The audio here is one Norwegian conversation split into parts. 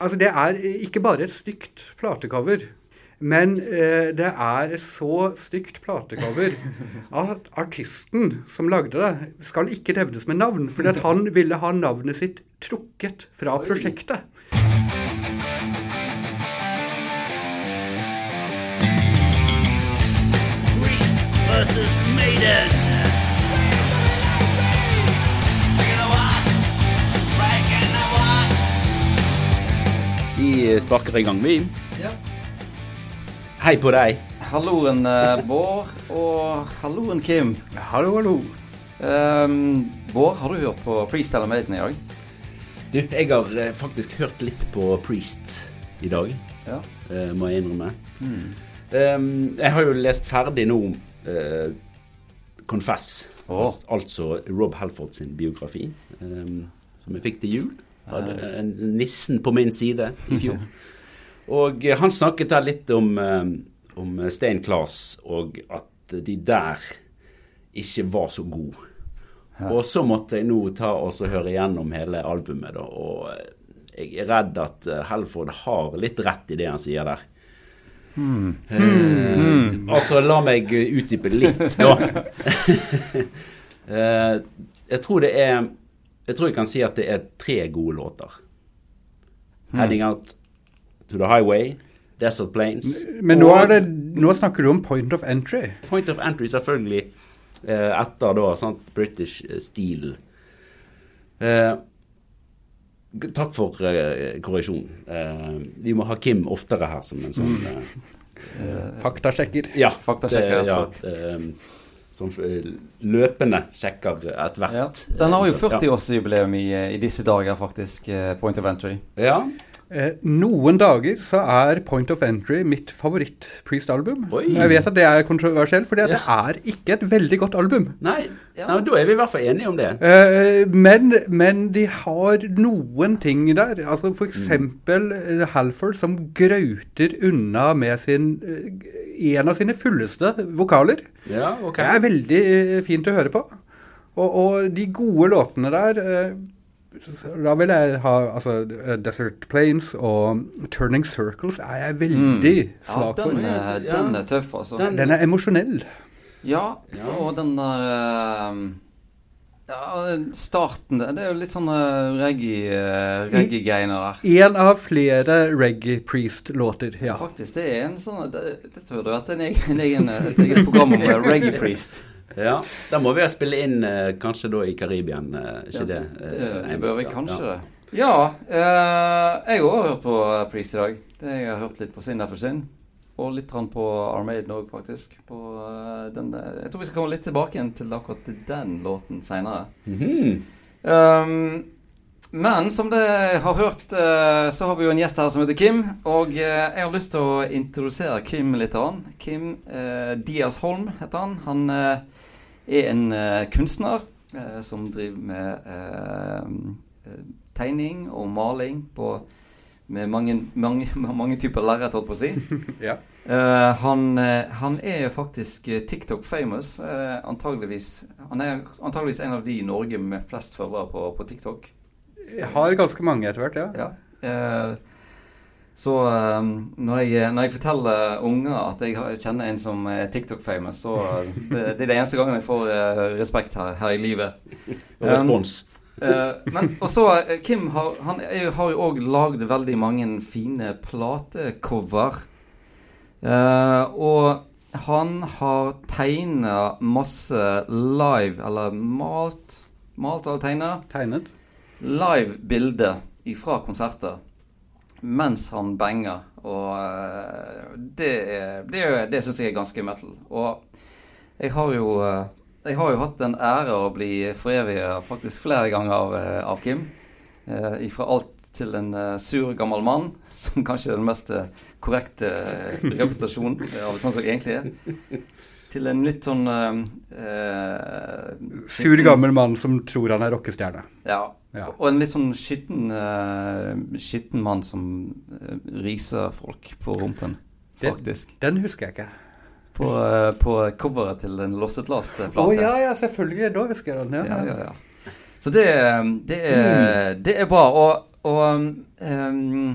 Altså, det er ikke bare et stygt platecover. Men eh, det er et så stygt platecover at artisten som lagde det, skal ikke nevnes med navn. Fordi at han ville ha navnet sitt trukket fra prosjektet. Priest versus Maiden. Vi sparker i gang, vi. Ja. Hei på deg. Halloen, eh, Bård, og halloen, Kim. Hallo, hallo. Um, Bård, har du hørt på Priest eller Maiden i dag? Du, jeg har eh, faktisk hørt litt på Priest i dag, Ja. uh, må jeg innrømme. Um, jeg har jo lest ferdig nå uh, Confess, oh. altså, altså Rob Halford sin biografi, um, som jeg fikk til jul. Hadde nissen på min side i fjor. og eh, han snakket der litt om, eh, om Stein Claes, og at de der ikke var så gode. Og så måtte jeg nå ta og høre gjennom hele albumet, da, og eh, jeg er redd at Helford har litt rett i det han sier der. Eh, altså, la meg utdype litt, da. Eh, jeg tror det er Jeg tror jeg kan si at det er tre gode låter. 'Heading Out to the Highway', 'Desert Plains' Men nå, og er det, nå snakker du om point of entry. Point of Entry, selvfølgelig, eh, etter da sant, British eh, Steel. Eh, takk for eh, korreksjon. Eh, vi må ha Kim oftere her som en sånn eh, Faktasjekker. Ja, Faktasjekker, det- ja, altså. eh, som eh, løpende sjekker ethvert. Ja. Den har jo eh, 40-årsjubileum i, eh, i disse dager, faktisk. Point of Entry. Ja. Eh, noen dager så er Point of Entry mitt favoritt-Priest-album. Jeg vet at det er kontroversielt, for det er ikke et veldig godt album. Nei, nei, da er vi i hvert fall enige om det. Eh, men, men de har noen ting der. Altså for eksempel eh, Halford som grauter unna med sin eh, en av sine fulleste vokaler. Ja, okay. Det er veldig eh, fint å høre på. Og, og de gode låtene der eh, Da vil jeg ha altså, eh, Desert Plains og Turning Circles er jeg veldig mm. svak den, for. er- den er tøff, altså. Den- Den er emosjonell. Ja, og den der eh, Ja, starten Det er jo litt sånn eh, reggae, reggae-greiene der. En av flere Reggae Priest-låter, ja. Faktisk, det er en sånn Det, det burde vært en egen, en egen, et eget program om eh, reggae priest. Ja, Da må vi jo spille inn eh, kanskje da i Karibien, eh, ikke det? eh, Det, det bør vi kanskje det. Ja, jeg har hørt på Priest i dag. Det jeg har hørt litt på Sin derfor Sin. Og litt på Armaden òg, faktisk. På, den, jeg tror vi skal komme litt tilbake igjen til akkurat den låten seinere. Mhm. Um, men som dere har hørt, så har vi jo en gjest her som heter Kim. Og jeg har lyst til å introdusere Kim litt. An. Kim eh, Diaz Holm heter han. Han eh, er en eh, kunstner eh, som driver med eh, tegning og maling på, med mange, mange, mange typer lerret, holdt på å si. ja. uh, han, han er jo faktisk TikTok-famous. Uh, antageligvis Han er antageligvis en av de i Norge med flest følgere på, på TikTok. Jeg har ganske mange etter hvert, ja. Ja. Eh, så eh, når, jeg, når jeg forteller unger at jeg kjenner en som er TikTok-famous, så eh, det, det er det eneste gangen jeg får eh, respekt her, her i livet. Og respons. Eh, men og så eh, Kim har, han er, har jo òg lagd veldig mange fine platecover. Uh, og han har tegna masse live, eller malt Malt eller tegna Tegnet. live bilde ifra konserter mens han banger. Og eh, det, det, det syns jeg er ganske metal. Og jeg har jo eh, jeg har jo hatt den ære å bli foreviget faktisk flere ganger av, eh, av Kim. Eh, fra alt til en sur, gammel mann, som kanskje er den mest korrekte representasjonen av sånn som jeg egentlig er, til en litt sånn eh, eh, Sur gammel mann som tror han er rockestjerne. Ja. Ja. Og en litt sånn skitten, eh, skitten mann som eh, riser folk på rumpen, faktisk. Den husker jeg ikke. På, eh, på coveret til den Lost at Last-plate. Å ja, ja, selvfølgelig. Da husker jeg den. Ja, Ja, ja, ja. Så det, det, er, det er bra. Og og ehm,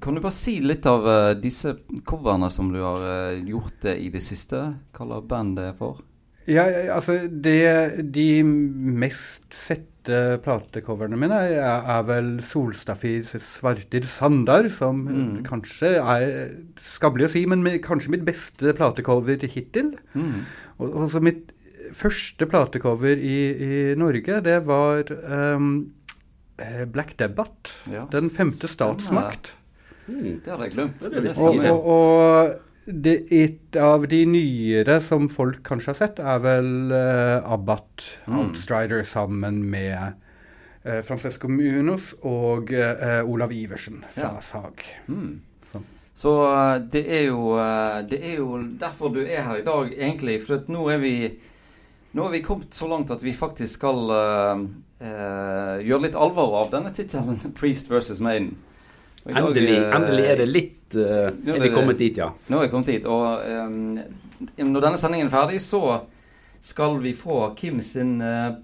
Kan du bare si litt av uh, disse coverne som du har uh, gjort uh, i det siste? Hva slags band det er for? Ja, altså det, De mest sette platecoverne mine er, er vel Solstafirs Svartir Sandar, som Mm. kanskje er skabbelig å si, men med, kanskje mitt beste platecover hittil. Mm. Og, også mitt første platecover i, i Norge, det var eh, Black Debbath. Ja, Den femte statsmakt. Mm. Det hadde jeg glemt. Det det Og, og, og det, et av de nyere som folk kanskje har sett, er vel uh, Abbat Mm. Outstrider sammen med uh, Francesco Munos og uh, Olav Iversen fra Ja. SAG. Mm. Så eh, det er jo eh, Det er jo derfor du er her i dag, egentlig. For at nå er vi Nå har vi kommet så langt at vi faktisk skal uh, uh, gjøre litt alvor av denne tittelen 'Priest versus Maiden'. Endelig, eh, endelig er det litt uh, Ja, Er det- vi kommet dit, ja. Nå er vi kommet dit. Og um, når denne sendingen er ferdig, så skal vi få Kim sin uh,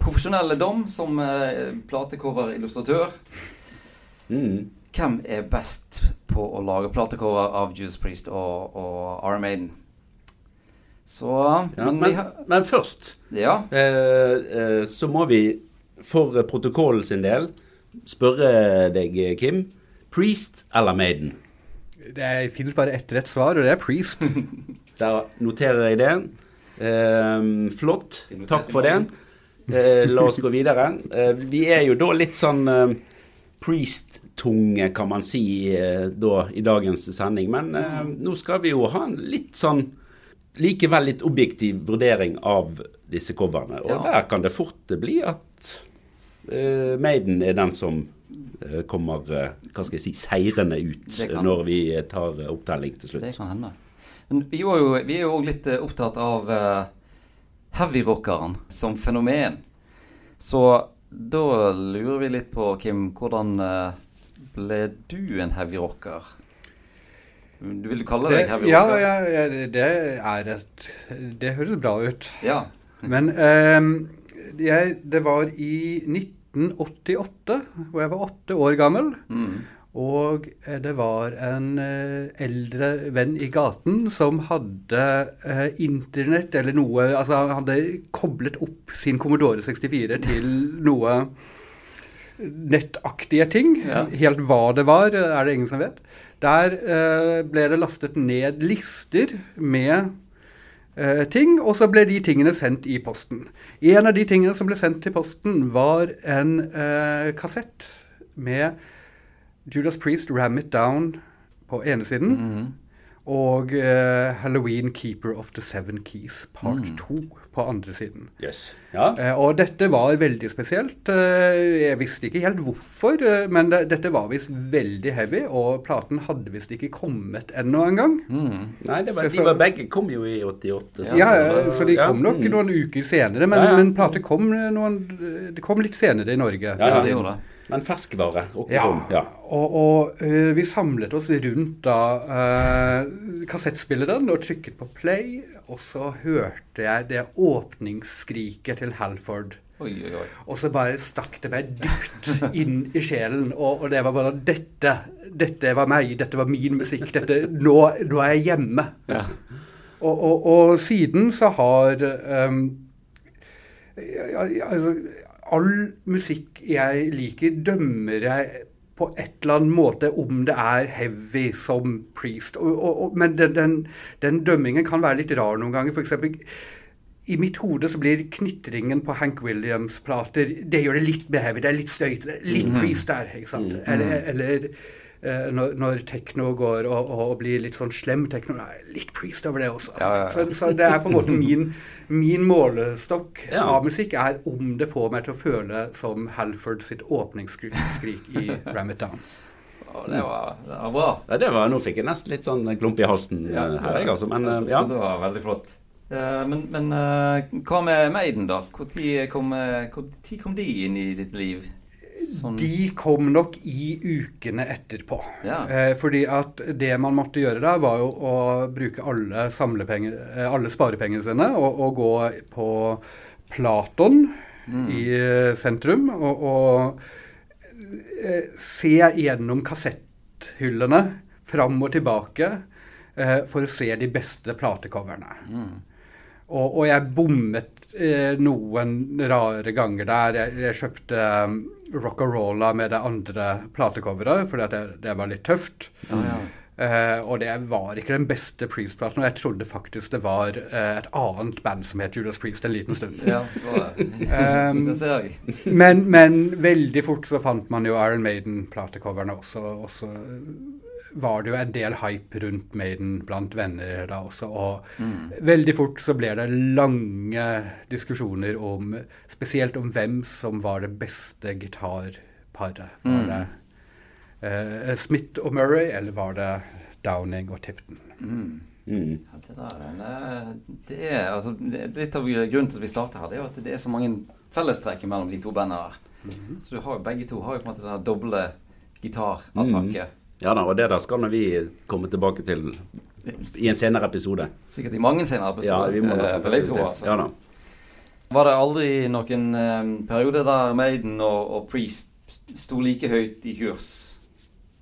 profesjonelle dom som uh, platecover-illustratør. Mm. Hvem er best på å lage platecover av Juice Priest og, og Iron Maiden? Så Ja, men, men, har, men først Ja. så må vi for protokollen sin del spørre deg, eh, Kim. Priest eller Maiden? Det finnes bare ett rett svar, og det er Priest. Der noterer jeg det. Uh, flott. Takk for det. Uh, la oss gå videre. Uh, vi er jo da litt sånn eh, Priest-tunge, kan man si, eh, da i dagens sending. Men eh, nå skal vi jo ha en litt sånn likevel litt objektiv vurdering av disse coverne. Og Ja. der kan det fort bli at eh, Maiden er den som eh, kommer eh, hva skal jeg si, seirende ut når vi eh, tar eh, opptelling til slutt. Det kan hende. Men vi, var jo, vi er jo òg litt eh, opptatt av uh, heavyrockeren som fenomen. Så da lurer vi litt på, Kim, hvordan eh, ble du en heavyrocker? rocker? vil du kalle deg heavy ja, heavyrocker? ja, ja, det er et Det høres bra ut. ja. Men um, jeg, det var i 1988, hvor jeg var åtte år gammel. Mm. Og eh, det var en eh, eldre venn i gaten som hadde eh, internett eller noe Altså han hadde koblet opp sin Commodore 64 til noe nettaktige ting. Ja. Helt hva det var, er det ingen som vet. Der eh, ble det lastet ned lister med eh, ting, og så ble de tingene sendt i posten. En av de tingene som ble sendt til posten, var en eh, kassett med Judas Priest Ram It Down på ene siden, Mhm. Og uh, Halloween Keeper of the Seven Keys part Mm. 2 på andre siden. Yes. Ja. Uh, og dette var veldig spesielt. Uh, jeg visste ikke helt hvorfor, men det, dette var visst veldig heavy, og platen hadde visst ikke kommet ennå engang. Mm. Nei, det var, Så- de var begge kom jo i 88. Ja, Ja, så de kom nok mm. noen uker senere, men, Ja, men plate kom, noen, det kom litt senere i Norge. Ja, Ja, ja. det gjorde det. Men ferskvare. Ja, Ja. og, og uh, vi samlet oss rundt da uh, kassettspilleren og trykket på play, og så hørte jeg det åpningsskriket til Halford. Oi, oi, oi. Og så bare stakk det meg dypt inn i sjelen, og, og det var bare Dette, dette var meg, dette var min musikk, dette Nå, nå er jeg hjemme. Ja. Og, og, og siden så har um, ja, ja, altså, All musikk jeg liker, dømmer jeg på et eller annet måte om det er heavy som Priest. Og, og, og, men den, den, den dømmingen kan være litt rar noen ganger. For eksempel, i mitt hode så blir knitringen på Hank Williams-plater Det gjør det litt mer heavy. Det er litt støyt. Litt Priest der, ikke sant. Eller, eller eh, når, når tekno går og, og blir litt sånn slem tekno, er litt Priest over det også. Ja, ja, ja. Så, så det er på en måte min, min målestokk Ja. av musikk er om det får meg til å føle som Halford sitt åpningsskrik i Ram It Down. Det, var, det var bra. Ja, det var, nå fikk jeg nesten litt sånn klump i halsen Ja, eh, her, jeg, altså. Men eh, ja. Det var veldig flott. Eh, men men eh, hva med Maiden, da? Når kom, eh, kom de inn i ditt liv? Sånn, De kom nok i ukene etterpå. Ja. Eh, fordi at det man måtte gjøre da, var jo å bruke alle, samlepenger, eh, alle sparepengene sine og, og gå på Platon Mm. i eh, sentrum og, og eh, se gjennom kassetthyllene fram og tilbake eh, for å se de beste platecoverne. Og, og jeg bommet eh, noen rare ganger der. Jeg, jeg kjøpte um, Rock'n'Rolla med det andre platecoveret, fordi det, det var litt tøft. Eh, og det var ikke den beste Priest-platen. Og jeg trodde faktisk det var eh, et annet band som het Judas Priest en liten stund. Ja, det. Um, det ser jeg. Men, men veldig fort så fant man jo Iron Maiden-platecoverne også. Og så var det jo en del hype rundt Maiden blant venner da også. Og veldig fort så ble det lange diskusjoner om spesielt om hvem som var det beste gitarparet. Var det eh, Smith og Murray, eller var det Downing og Tipton? Mm. Ja, det der, det, det er altså det, Litt av grunnen til at vi starter her, det er jo at det er så mange fellestrekk mellom de to bandene der. Så du har begge to har jo på en måte det doble gitarattakket. Ja da, og det der skal vi komme tilbake til i en senere episode. Sikkert i mange senere episoder, Ja, vi må vil jeg tro, altså. Ja da. Var det aldri noen eh, periode der Maiden og, og Priest sto like høyt i kurs,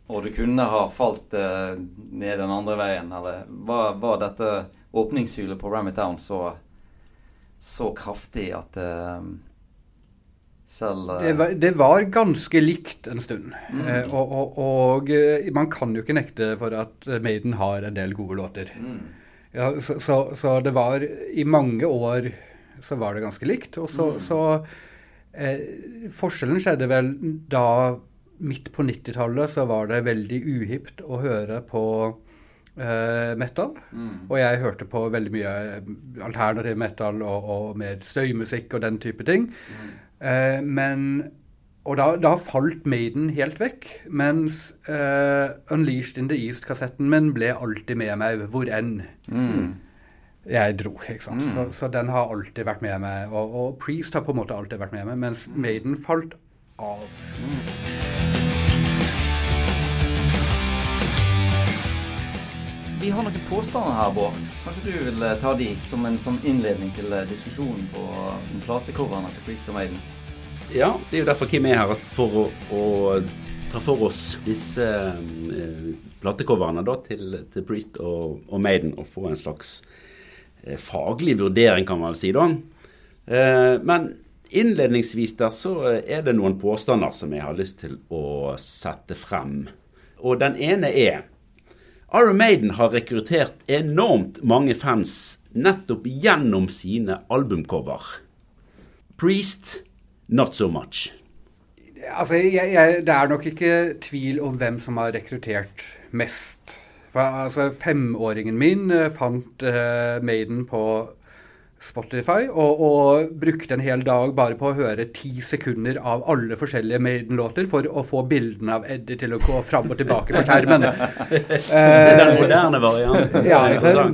og du kunne ha falt eh, ned den andre veien? Eller var, var dette åpningshylet på Rammy Town så, så kraftig at eh, selv eh, Det var, det var ganske likt en stund. Eh, og og, og eh, man kan jo ikke nekte for at eh, Maiden har en del gode låter. mm, Ja, så, så, så det var I mange år så var det ganske likt. Og så, så eh, Forskjellen skjedde vel da midt på 90-tallet så var det veldig uhipt å høre på eh, metal. mm, Og jeg hørte på veldig mye alternativ metal og, og mer støymusikk og den type ting. Eh, men Og da, da falt Maiden helt vekk. Mens eh, Unleashed in the East-kassetten min ble alltid med meg hvor enn mm. jeg dro. ikke sant? Så, så den har alltid vært med meg. Og, og Priest har på en måte alltid vært med meg, mens Maiden falt av. Vi har noen påstander her, Bård. Kanskje du vil eh, ta de som en sånn innledning til eh, diskusjonen på eh, platecoverne til Priest og Maiden? Ja, det er jo derfor Kim er her, for å, å ta for oss disse eh, platecoverne til, til Priest og, og Maiden, og få en slags eh, faglig vurdering, kan man vel si, da. Eh, men innledningsvis der så er det noen påstander som jeg har lyst til å sette frem. Og den ene er Iron Maiden har rekruttert enormt mange fans nettopp gjennom sine albumcover. Priest not so much. Altså, jeg, jeg, Det er nok ikke tvil om hvem som har rekruttert mest. For, altså, Femåringen min eh, fant uh, Maiden på Spotify og, og brukte en hel dag bare på å høre ti sekunder av alle forskjellige Maiden-låter for å få bildene av Eddie til å gå fram og tilbake på skjermen. Den Eh, moderne varianten. ja, altså.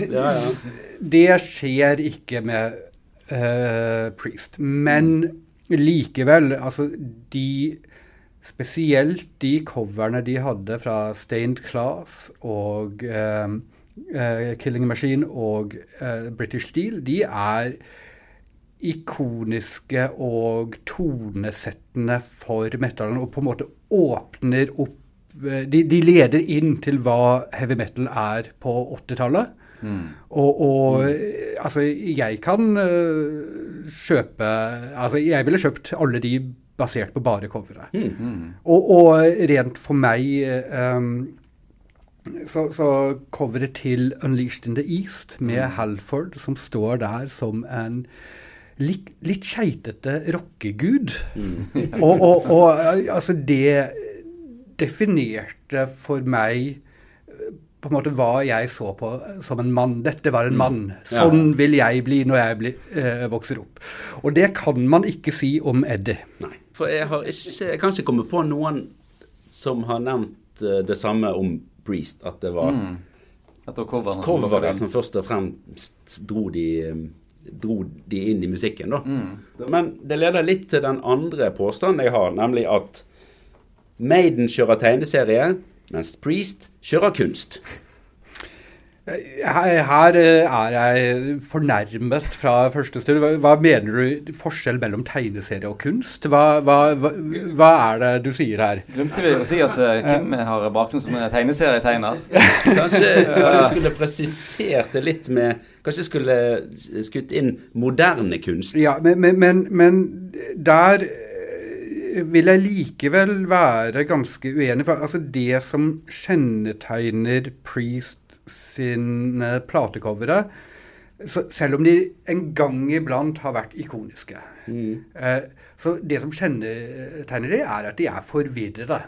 Det skjer ikke med uh, Priest. Men likevel, altså de Spesielt de coverne de hadde fra Stained Class og eh, Killing Machine og eh, British Steel, de er ikoniske og tonesettende for metallen, og på en måte åpner opp eh, de, de leder inn til hva heavy metal er på 80-tallet. Og, og mm. altså, jeg kan uh, kjøpe Altså, jeg ville kjøpt alle de basert på bare coveret. Og, og rent for meg eh, um, så, så coveret til Unleashed in the East med Halford, som står der som en litt, litt skeitete rockegud. og, og, og eh, altså, det definerte for meg på en måte hva jeg så på som en mann. Dette var en mann. Sånn vil jeg bli når jeg blir, eh, vokser opp. Og det kan man ikke si om Eddie. Nei. For jeg har ikke Jeg kan ikke komme på noen som har nevnt eh, det samme om Priest, at det var Dette var coverne som lå coveret som først og fremst dro de, dro de inn i musikken, da. Men det leder litt til den andre påstanden jeg har, nemlig at Maiden kjører tegneserie, mens Priest kjører kunst. Her, eh, er jeg fornærmet fra første stund. Hva, hva mener du forskjell mellom tegneserie og kunst? Hva, hva, hva, hva er det du sier her? Glemte vi å si at eh, Kim har bakgrunn som tegneserietegner? Kanskje, kanskje skulle presisert det litt med Kanskje skulle skutt inn moderne kunst. Ja, men, men, men, men der eh, vil jeg likevel være ganske uenig. For altså det som kjennetegner Priest sine platecovere, selv om de en gang iblant har vært ikoniske eh, Så det som kjennetegner de, er at de er forvirrede.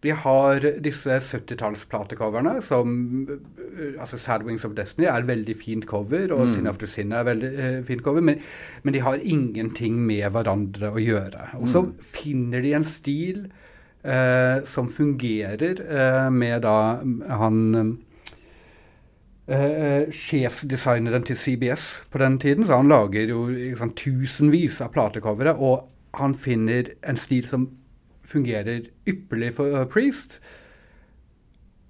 De har disse 70-tallsplatecoverne som eh, altså Sad Wings of Destiny er et veldig fint cover, og Sin After Sin er et veldig eh, fint cover, men, men de har ingenting med hverandre å gjøre. Og så finner de en stil eh, som fungerer eh, med da han eh, sjefsdesigneren til CBS på den tiden, så han lager jo liksom, tusenvis av platecovere, og han finner en stil som fungerer ypperlig for uh, Priest.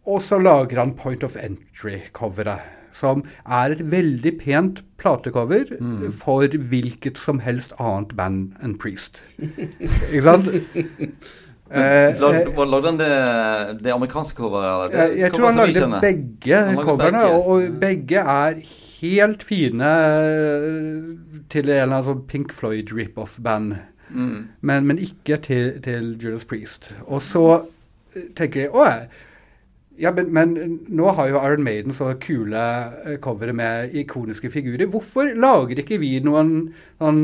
Og så lager han Point of Entry-coveret, som er et veldig pent platecover for hvilket som helst annet band enn Priest. Ikke sant? Eh, Lagde han det, det amerikanske coveret? jeg, jeg tror han lagde begge Han lagde coverne, begge. og, og begge er helt fine eh, til en eller annen sånn Pink Floyd rip-off-band. Mm. Men, men ikke til, til Judas Priest. Og så eh, tenker jeg Å, ja, men, men nå har jo Iron Maiden så kule eh, covere med ikoniske figurer. Hvorfor lager ikke vi noen sånn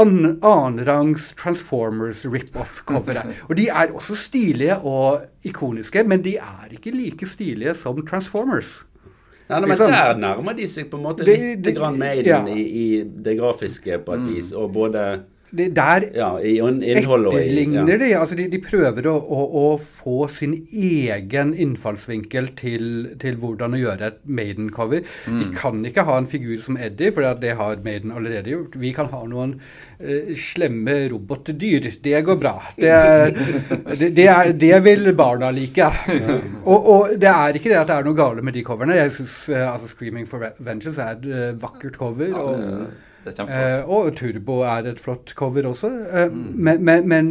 annenrangs Transformers rip-off-coveret. Og de er også stilige og ikoniske, men de er ikke like stilige som Transformers. Nei, men Liksom- der nærmer de seg på en måte litt det- grann Maiden ja. Mm. i, i det grafiske på et vis, og både Det, der ja, etterligner ja. de. Altså de, de prøver å, å, å få sin egen innfallsvinkel til, til hvordan å gjøre et Maiden-cover. De kan ikke ha en figur som Eddie, for det har Maiden allerede gjort. Vi kan ha noen uh, slemme robotdyr. Det går bra. Det, det, det, er, det vil barna like. Og, og det er ikke det at det er noe gale med de coverne. Jeg synes, uh, altså 'Screaming for Vengeance' er et uh, vakkert cover. og er kjempeflott. Eh, og Turbo er et flott cover også. Eh, men, men, men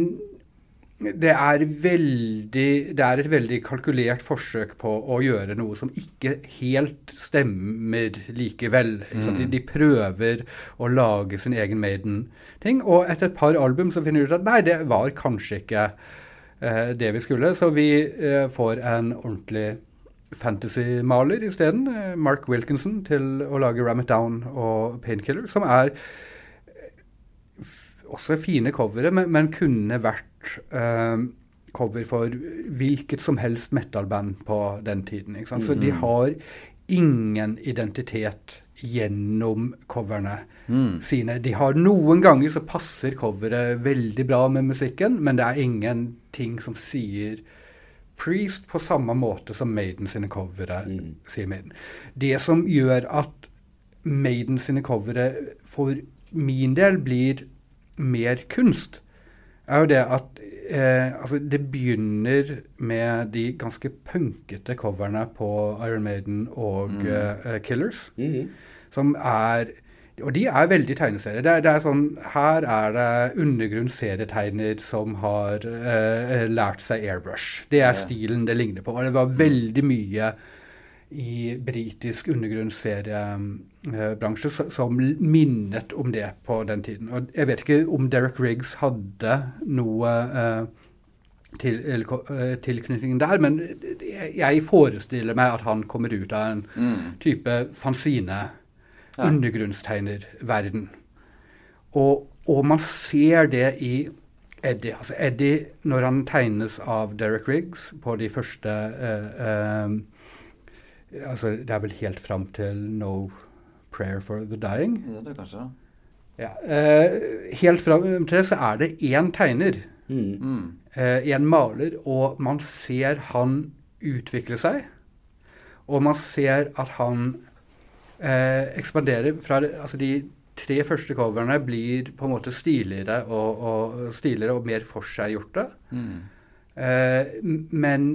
det er veldig Det er et veldig kalkulert forsøk på å gjøre noe som ikke helt stemmer likevel. Mm. De, de prøver å lage sin egen Maiden-ting, og etter et par album så finner de ut at nei, det var kanskje ikke eh, det vi skulle, så vi eh, får en ordentlig fantasy-maler isteden. Mark Wilkinson til å lage Ram It Down og Painkiller, som er også fine covere, men, men kunne vært eh, cover for hvilket som helst metal-band på den tiden. Ikke sant? Så de har ingen identitet gjennom coverne sine. De har Noen ganger så passer coveret veldig bra med musikken, men det er ingenting som sier Priest på samme måte som Maiden sine covere sier Maiden. Det som gjør at Maiden sine covere for min del blir mer kunst, er jo det at eh, altså det begynner med de ganske punkete coverne på Iron Maiden og eh, Killers, Mhm. som er og de er veldig tegneserier. Det det er sånn, her er det undergrunnsserietegner som har eh, lært seg airbrush. Det er stilen det ligner på. Og det var veldig mye i britisk undergrunnsseriebransje som minnet om det på den tiden. Og jeg vet ikke om Derek Riggs hadde noe eh, til, eh, tilknytning der, men jeg- forestiller meg at han kommer ut av en type fanzine, Ja. undergrunnstegnerverden. Og, og man ser det i Eddie. Altså Eddie, når han tegnes av Derek Riggs på de første eh, eh, altså Det er vel helt fram til No Prayer for the Dying. Ja, det er kanskje. Ja, eh, helt fram til det så er det én tegner, Mm. Mm. eh, en maler, og man ser han utvikle seg. Og man ser at han eh, ekspanderer fra Altså de tre første coverne blir på en måte stiligere og, og, stiligere og mer forseggjorte. Mm. Eh, men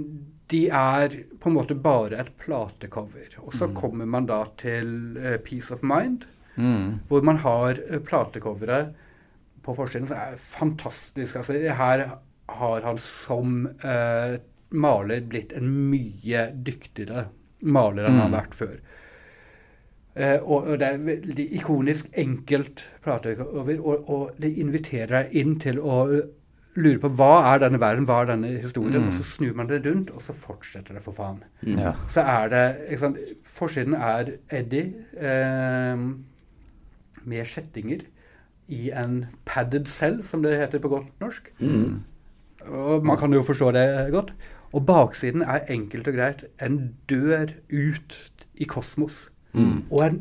de er på en måte bare et platecover. Og Mm. så kommer man da til uh, Peace of Mind, Mm. hvor man har uh, platecoveret på forsiden som er fantastisk. Altså, her har han som uh, maler blitt en mye dyktigere maler enn han har vært før. Eh, og, og det er veldig ikonisk enkelt platecover, og, og det inviterer deg inn til å lure på hva er denne verden, hva er denne historien, og så snur man det rundt, og så fortsetter det for faen. Ja. Så er det ikke sant, Forsiden er Eddie eh, med kjettinger i en padded cell, som det heter på godt norsk. Og man kan jo forstå det godt. Og baksiden er enkelt og greit en dør ut i kosmos. Og en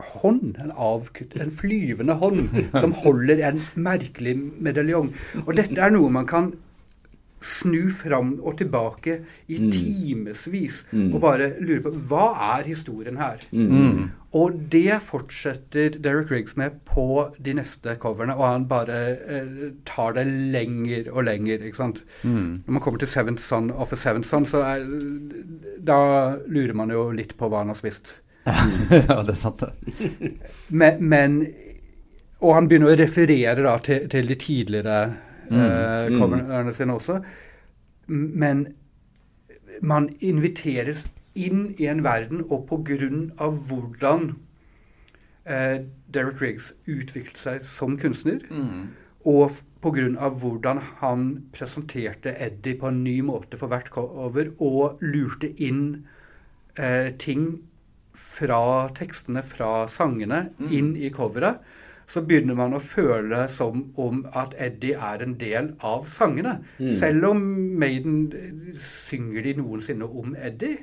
hånd, en avkutt, en flyvende hånd, som holder en merkelig medaljong. Og dette er noe man kan snu fram og tilbake i timevis og bare lure på hva er historien her? Og det fortsetter Derek Riggs med på de neste coverne, og han bare eh, tar det lenger og lenger. ikke sant? Når man kommer til Seventh Son of a Seventh Son, så er, da lurer man jo litt på hva han har spist. ja, det er sant, det. Men, men Og han begynner å referere da til, til de tidligere eh, coverne sine også. Men man inviteres inn i en verden, og pga. hvordan eh, Derek Riggs utviklet seg som kunstner, og pga. hvordan han presenterte Eddie på en ny måte for hvert cover, og lurte inn eh, ting fra tekstene fra sangene inn i coveret, så begynner man å føle som om at Eddie er en del av sangene. Selv om Maiden eh, synger de noensinne om Eddie.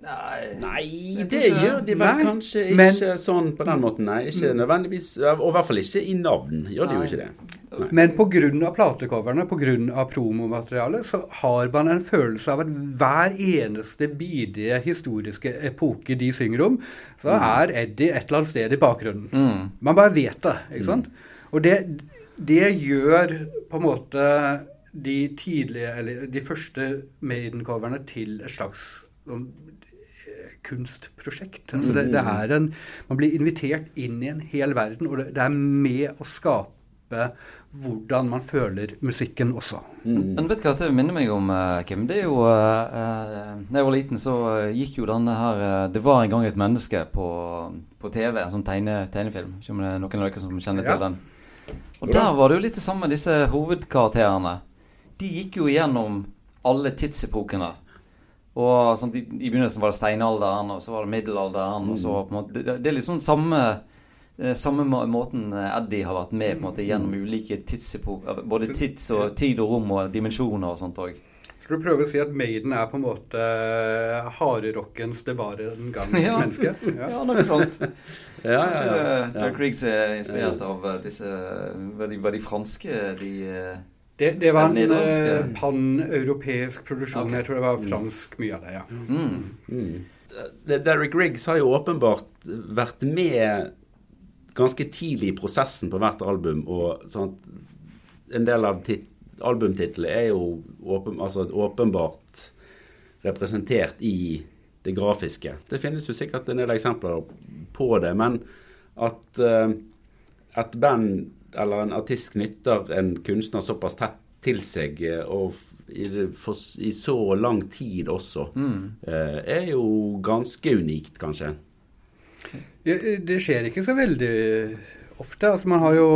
Nei, det gjør de vel Nei, kanskje ikke men- sånn på den måten. Nei, ikke nødvendigvis. Og i hvert fall ikke i navn. Gjør de jo ikke det. Nei. Men pga. platecoverne, pga. promomaterialet, så har man en følelse av at hver eneste bidige historiske epoke de synger om, så er Eddie et eller annet sted i bakgrunnen. Man bare vet det, ikke sant? Og det, det gjør på en måte de tidlige, eller de første Maiden-coverne til et slags sånn, kunstprosjekt. Altså det, det er en, man blir invitert inn i en hel verden, og det, det er med å skape hvordan man føler musikken også. Men vet du hva det minner meg om, eh, Kim? Det er jo eh, eh, Da jeg var liten, så gikk jo denne her eh, Det var en gang et menneske på, på TV, en sånn tegne, tegnefilm. Ikke om det er noen av dere som kjenner Ja. til den. Og der var det jo litt det samme, disse hovedkarakterene. De gikk jo igjennom alle tidsepokene. Og sånn, i, I begynnelsen var det steinalderen, og så var det middelalderen. og så på en måte, det, det er liksom samme eh, samme måten eh, Eddie har vært med på en måte gjennom ulike tidsepoker. Både tids og tid og rom og dimensjoner og sånt òg. Skal du prøve å si at Maiden er på en måte eh, harerockens det var en gang Ja. menneske? Ja. Ja, noe sånt. Ja, ja, ja. det- Dirk Riggs er inspirert av disse Var de, var de franske, de Det, det var en eh, pan-europeisk produksjon. Okay. Jeg tror det var fransk mye av det, ja. mm. Mm. Derrick Riggs har jo åpenbart vært med ganske tidlig i prosessen på hvert album. og sånn En del av tit albumtitlene er jo åpen, altså åpenbart representert i det grafiske. Det finnes jo sikkert en del eksempler på det, men at uh, et band eller en artist knytter en kunstner såpass tett til seg, eh, og i, for, i så lang tid også, eh, er jo ganske unikt, kanskje. Ja, Det skjer ikke så veldig ofte. Altså man har jo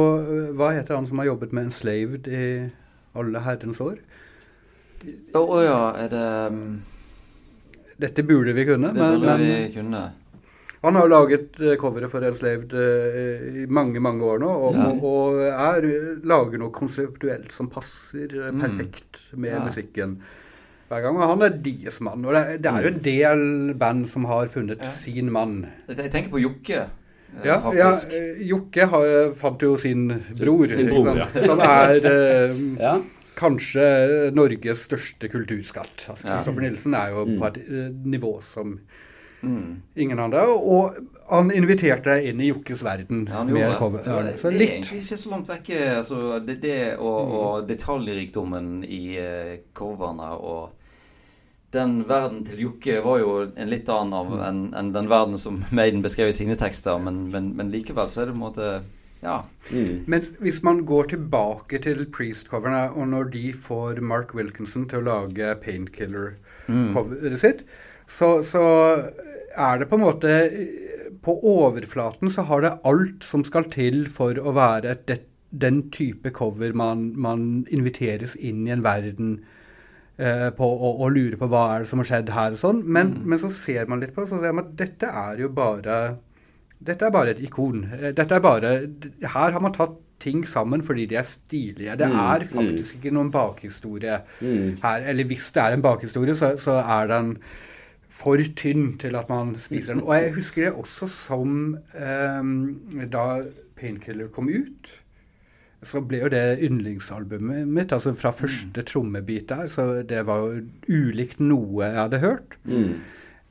Hva heter han som har jobbet med en Enslaved i alle herrens år? Å oh, ja, er det um... Dette burde vi kunne, Det men, vi men kunne. Han har laget eh, coveret for Enslaved eh, i mange, mange år nå, og, Ja. og, og er, lager noe konseptuelt som passer eh, Mm. perfekt med Ja. musikken hver gang. Og han er deres mann. Og det, det er jo en del band som har funnet Ja. sin mann. Jeg tenker på Jokke, Ja, ja faktisk. Jokke har, fant jo sin bror, Sin bror, som er eh, Ja. kanskje Norges største kulturskatt. Altså, Ja. Kristoffer Nilsen er jo Mm. på et nivå som Mm. Ingen andre. Og han inviterte deg inn i Jokkes verden. Ja, han gjorde cover. det. Det, Ja, så det er egentlig ikke så langt vekke. Altså, det, det og, og detaljrikdommen i coverne og den verden til Jokke var jo en litt annen av enn en den verden som Maiden beskrev i sine tekster, men, men, men likevel så er det på en måte Ja. Mm. Men hvis man går tilbake til Priest-coverne, og når de får Mark Wilkinson til å lage Painkiller-coveret sitt, så, så er det på en måte På overflaten så har det alt som skal til for å være et, det, den type cover man, man inviteres inn i en verden eh, på og, og lure på hva er det som har skjedd her og sånn. Men, men så ser man litt på det, så ser man at dette er jo bare dette er bare et ikon. Eh, Dette er bare, her har man tatt ting sammen fordi de er stilige. Det Mm, er faktisk ikke noen bakhistorie Mm. her. Eller hvis det er en bakhistorie, så, så er den for tynn til at man spiser den. Og jeg husker det også som eh, da Painkiller kom ut. Så ble jo det yndlingsalbumet mitt, altså fra første trommebit der. Så det var jo ulikt noe jeg hadde hørt. Mm.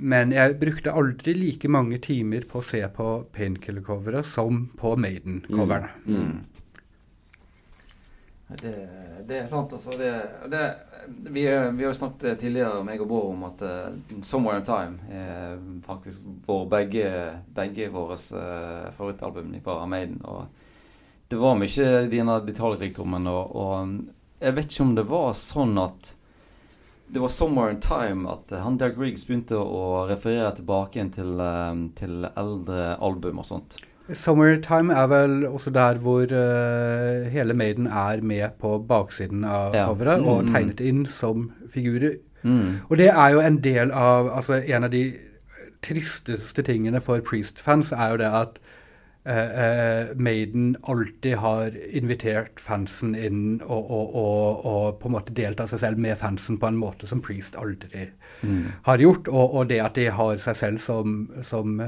Men jeg brukte aldri like mange timer på å se på Painkiller-coveret som på Maiden-coverne. Mm. Det, det er sant, altså. Det, det, vi, vi har snakket tidligere, meg og Bård, om at uh, 'Somewhere in Time' er faktisk vår begge, begge våre uh, favorittalbum fra Maiden. Og det var mye denne detaljrikdommen, og, og jeg vet ikke om det var sånn at det var 'Somewhere in Time' at han Dag Riggs begynte å referere tilbake til, eh, til eldre album og sånt. Summer Time er vel også der hvor uh, hele Maiden er med på baksiden av Ja. coveret og Mm. tegnet inn som figurer. Mm. Og det er jo en del av altså En av de tristeste tingene for Priest-fans er jo det at uh, uh, Maiden alltid har invitert fansen inn og, og, og, og på en måte delt av seg selv med fansen på en måte som Priest aldri Mm. har gjort. Og, og det at de har seg selv som, som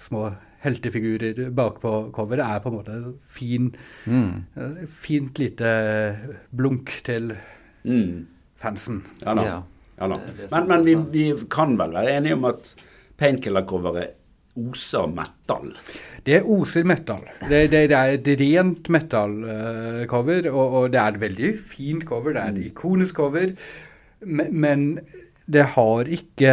små heltefigurer bakpå coveret, er på en måte fin, Mm. eh, fint lite blunk til Mm. fansen. Ja da. Ja. Ja, da. Men, men vi, vi kan vel være enige om at Painkiller-coveret oser metal. Det oser metal. Det, det, det er et rent metal-cover, og, og det er et veldig fint cover. Det er et ikonisk cover, men, men det har ikke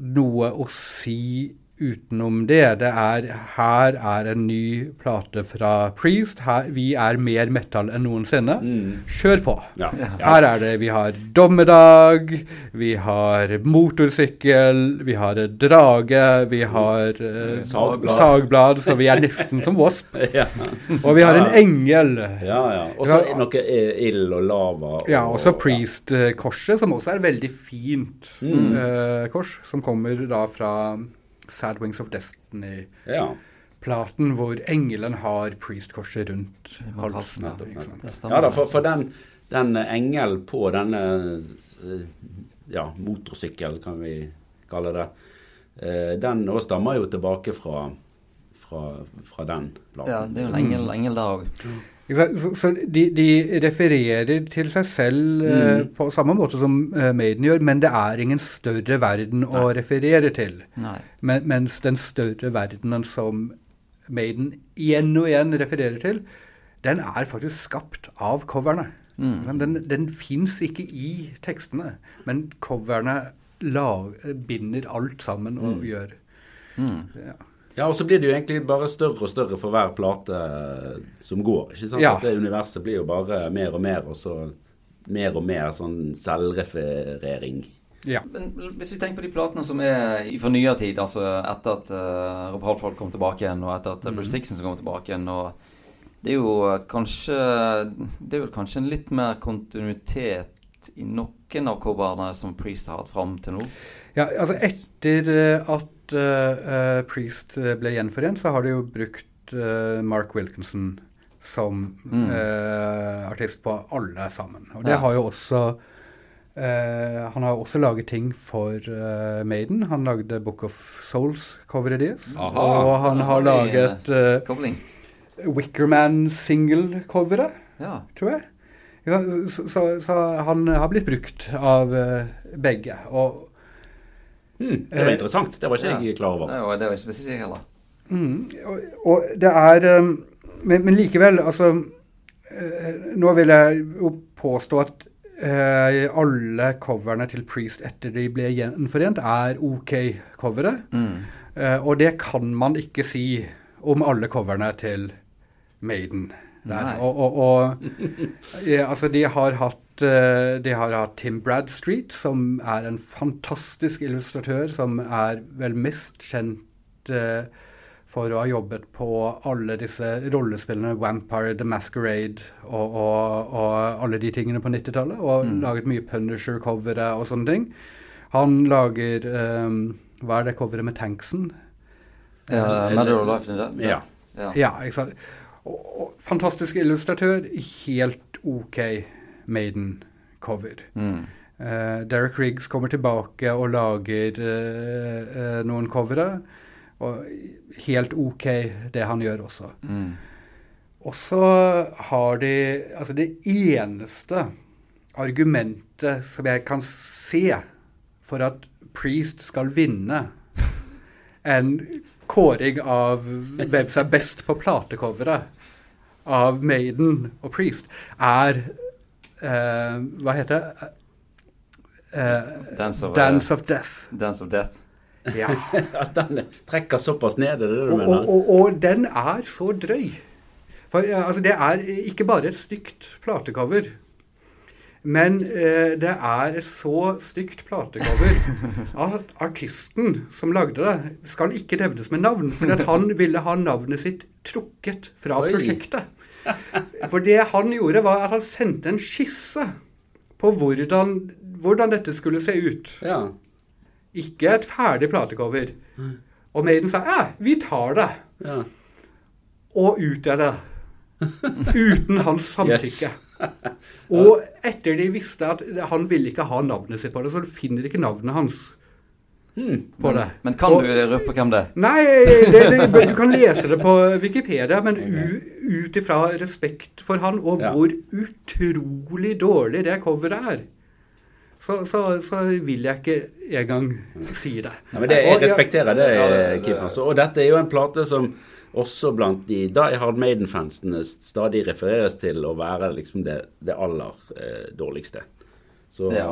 noe å si utenom det. Det er Her er en ny plate fra Priest. Her, vi er mer metal enn noensinne. Kjør på. Ja. Her er det Vi har dommedag, vi har motorsykkel, vi har drage, vi har eh, Sagblad. sagblad, så vi er nesten som Wasp. ja. Og vi har en engel. Ja, ja. Og så noe eh, ild og lava. Og, Ja, også Priest-korset, som også er veldig fint Mm. eh, kors, som kommer da fra Sad Wings of Destiny-platen, Ja. hvor engelen har Priest-korset rundt halsen. Ja da, for, for den, den engelen på denne eh, ja, motorsykkel, kan vi kalle det, eh, den òg stammer jo tilbake fra, fra, fra den platen. Ja, det er jo en engel, engel der òg. Så, så de, de refererer til seg selv mm. uh, på samme måte som uh, Maiden gjør, men det er ingen større verden å referere til. Nei. Men, mens den større verdenen som Maiden igjen og igjen refererer til, den er faktisk skapt av coverne. Mm. Den, den fins ikke i tekstene, men coverne lag, binder alt sammen og gjør Mm. ja. Ja, og så blir det jo egentlig bare større og større for hver plate eh, som går. ikke sant? Ja. At det universet blir jo bare mer og mer, og så mer og mer sånn selvreferering. ja. Men hvis vi tenker på de platene som er i for nyere tid, altså etter at uh, Rob Halford kom tilbake igjen, og etter at mm. Bruce Dixon kom tilbake igjen og Det er jo kanskje Det er vel kanskje en litt mer kontinuitet i noen av coverne som Priest har hatt fram til nå? Ja, altså etter eh, at eh, Priest ble gjenforent, så har de jo brukt uh, Mark Wilkinson som Mm. uh, artist på alle sammen. Og det Ja. har jo også Han har jo også laget ting for Maiden. Han lagde Book of Souls-coveret deres. Og han har laget uh. Wickerman-single-coveret, Ja. tror jeg. Så, så, så han har blitt brukt av begge. Og Hmm, det var interessant. Det var ikke jeg klar over. Det var, det var ikke spesielt ikke jeg heller. Og, og det er um, men, men likevel, altså eh, Nå vil jeg jo påstå at eh, alle coverne til Priest etter de ble gjenforent, er OK covere. Eh, og det kan man ikke si om alle coverne til Maiden. Der. Og, og, og ja, altså de har hatt eh, de har hatt Tim Bradstreet, som er en fantastisk illustratør, som er vel mest kjent eh, for å ha jobbet på alle disse rollespillene, Vampire, The Masquerade og, og, og alle de tingene på 90-tallet. Og laget mye Punisher-covere og sånne ting. Han lager um, Hva er det coveret med tanksen? Matter of Life in Death? Ja. ja. Ja, ikke sant. Og, og, fantastisk illustratør. Helt OK Maiden-cover. Mm. Uh, Derek Riggs kommer tilbake og lager uh, uh, noen covere. Og helt OK, det han gjør også. Mm. Og så har de Altså, det eneste argumentet som jeg kan se for at Priest skal vinne en kåring av hvem som er best på platecoveret av Maiden og Priest, er eh, Hva heter det? Uh, Dance of, Dance of Death. Dance of Death. Ja. At den trekker såpass ned, er det det du Og, mener? og, og den er så drøy. For altså, Det er ikke bare et stygt platecover. Men eh, det er et så stygt platecover at artisten som lagde det, skal ikke nevnes med navn. For at han ville ha navnet sitt trukket fra Oi. prosjektet. For det han gjorde, var at han sendte en skisse på hvordan, hvordan dette skulle se ut. Ja. Ikke et ferdig platecover. Og Maiden sa ja, vi tar det. ja. Og ut er det. Uten hans samtykke. Yes. Og etter de visste at han ville ikke ha navnet sitt på det, så finner finner ikke navnet hans på det. Men kan Og- du røpe hvem det er? Nei, det, det, du kan lese det på Wikipedia, men ut ifra respekt for han, og Ja. hvor utrolig dårlig det coveret er, så, så, så vil jeg ikke engang si det. Nei, men det, jeg respekterer det, Ja, Kim. Altså. Og dette er jo en plate som også blant de Die Hard Maiden-fansene stadig refereres til å være liksom det, det aller eh, dårligste. Så Ja.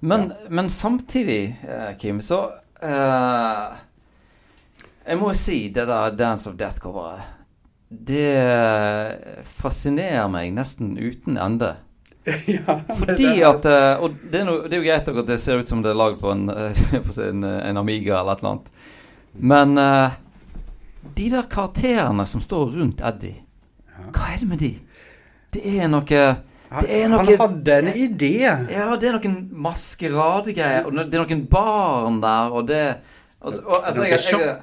Eh, Men, men samtidig, eh, Kim, så uh, Jeg må si det der Dance of Death-coveret Det fascinerer meg nesten uten ende. ja, Fordi at eh, Og det er, no, det er jo greit at det ser ut som det er lagd på en, eh, en, en Amiga eller et eller annet. Men uh, de der karakterene som står rundt Eddie, hva er det med de? Det er noe Det er Han hadde en idé. Ja, det er noen maskeradegreier, og det er noen barn der, og det altså, og, altså, det jeg, jeg.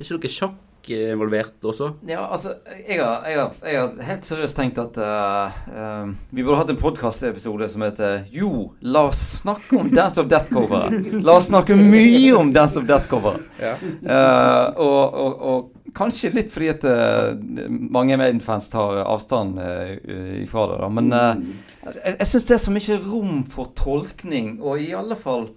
Er ikke noe sjakk involvert også? ja, altså, jeg har, jeg, har, jeg har helt seriøst tenkt at uh, uh, vi burde hatt en podkastepisode som heter Jo, la oss snakke om Dance of Death-coveret. La oss snakke mye om Dance of Death-coveret. Ja. Eh, og, og, og kanskje litt fordi at uh, mange Maiden-fans tar avstand uh, ifra det. Da. Men uh, jeg, jeg syns det er så mye rom for tolkning, og i alle fall,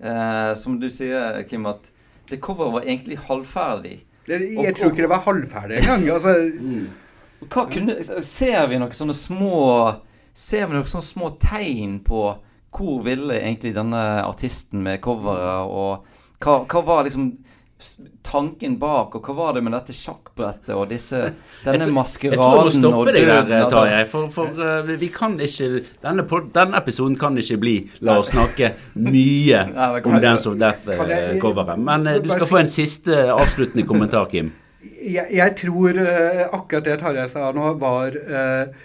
eh, som du sier, Kim, at det coveret var egentlig halvferdig. Det- Jeg tror ikke det var halvferdig engang. Altså, Hva kunne, ser vi noen sånne små Ser vi noen sånne små tegn på hvor ville egentlig denne artisten med coveret, og hva, hva var liksom tanken bak, og hva var det med dette sjakkbrettet og disse Denne Jeg maskeraden tror du må stoppe og deg der, Tarjei. For, for uh, vi kan ikke denne, denne episoden kan ikke bli La oss snakke mye Nei, om. Dance of Death-coveret. Men uh, du skal få en siste avsluttende kommentar, Kim. jeg, jeg tror uh, akkurat det Tarjei sa nå, var eh,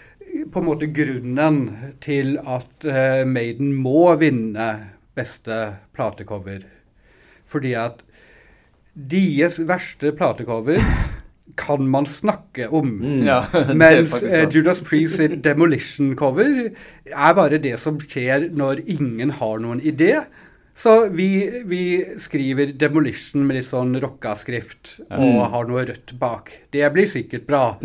på en måte grunnen til at eh, Maiden må vinne beste platecover. Fordi at deres verste platecover kan man snakke om. Ja, er Mens eh. Judas Priest sitt Demolition-cover er bare det som skjer når ingen har noen idé. Så vi, vi skriver Demolition med litt sånn rocka skrift og har noe rødt bak. Det blir sikkert bra.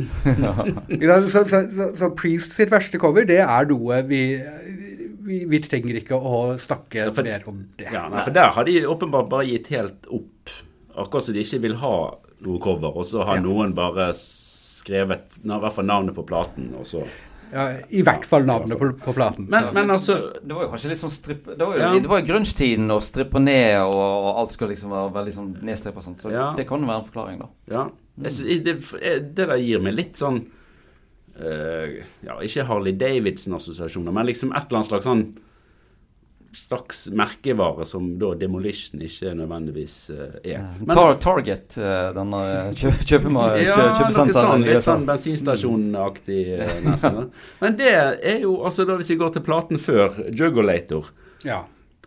Så, så, så, så Priest sitt verste cover, det er noe vi vi, vi trenger ikke å snakke for- mer om det. Ja, nei, for der har de åpenbart bare gitt helt opp. Akkurat som de ikke vil ha noe cover, og så har Ja. noen bare skrevet i hvert fall navnet på platen, og så Ja, I hvert fall navnet på, på platen. Men, men altså Det var jo kanskje litt sånn stripp... Det var jo, ja. grunge-tiden og strippe ned, og, og alt skulle liksom være veldig sånn nedstrippa og sånt. Så Ja. det kan jo være en forklaring, da. Ja. Jeg det, det der gir meg litt sånn Uh, Ja, ikke Harley Davidson-assosiasjoner, men liksom et eller annet slags sånn slags merkevare som da Demolition ikke nødvendigvis uh, er. Men- Tar Target, uh, denne kjø kjøpema- ja, kjø noe sånn, litt sånn bensinstasjonaktig uh, nesten. Men det er jo, altså da hvis vi går til platen før, Jugulator, ja.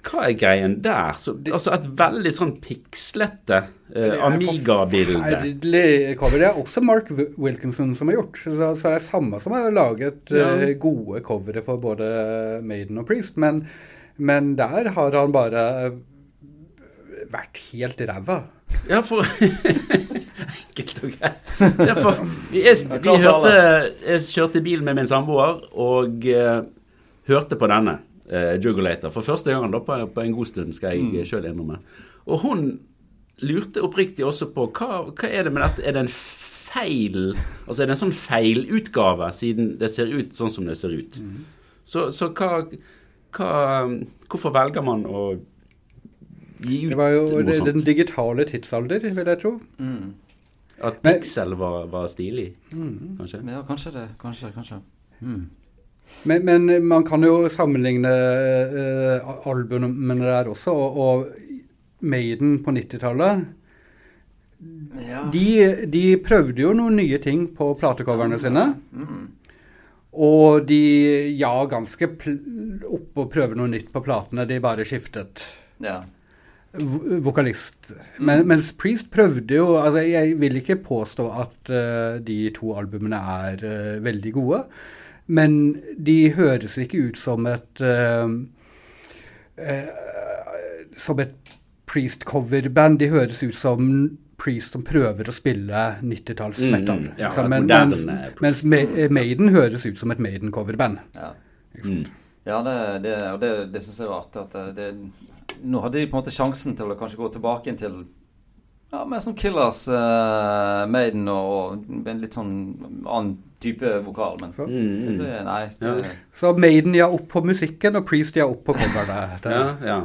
hva er greien der? Så, altså et veldig sånn pikslete eh, er Amiga-bilde. Forferdelig cover. Det er også Mark Wilkinson som har gjort. Så, så det er samme som har laget Ja. eh, gode covere for både Maiden og Priest. Men, men der har han bare vært helt ræva. Ja, for Enkelt og greit. Ja, for vi, jeg, vi hørte Jeg kjørte bil med min samboer og uh, hørte på denne, uh, Jugulator, for første gang da på, på en god stund, skal jeg mm. sjøl innrømme. Og hun lurte oppriktig også på hva, hva er det med dette? Er det en feil Altså er det en sånn feilutgave, siden det ser ut sånn som det ser ut? Så, så hva, hva Hvorfor velger man å gi ut noe sånt? Det var jo det, den digitale tidsalder, vil jeg tro. At piksel Pixel var, var stilig, kanskje? Ja, kanskje det. Kanskje, kanskje. Mm. Men, men man kan jo sammenligne uh, albumene der også, og, og Maiden på 90-tallet. Ja. De, de prøvde jo noen nye ting på platecoverne sine. Mm. Og de ja, ganske oppe og prøve noe nytt på platene. De bare skiftet Ja. vokalist. Men, mens Priest prøvde jo altså Jeg vil ikke påstå at uh, de to albumene er uh, veldig gode. Men de høres ikke ut som et uh, Som et Priest-coverband. De høres ut som Priest som prøver å spille 90-talls Mm, ja. Men- mens, mens Ma- Maiden høres ut som et Maiden-coverband. Ja, Mm. ja det, det, og det, det syns jeg er rart. At det, det, nå hadde de på en måte sjansen til å kanskje gå tilbake til ja, mer som Killers, uh, Maiden og, og en litt sånn annen type vokal. Men Så. Mm, det mm. ble, nei, det, Ja. Så Maiden ja opp på musikken, og Priest ja opp på coverne. Det- Ja, ja.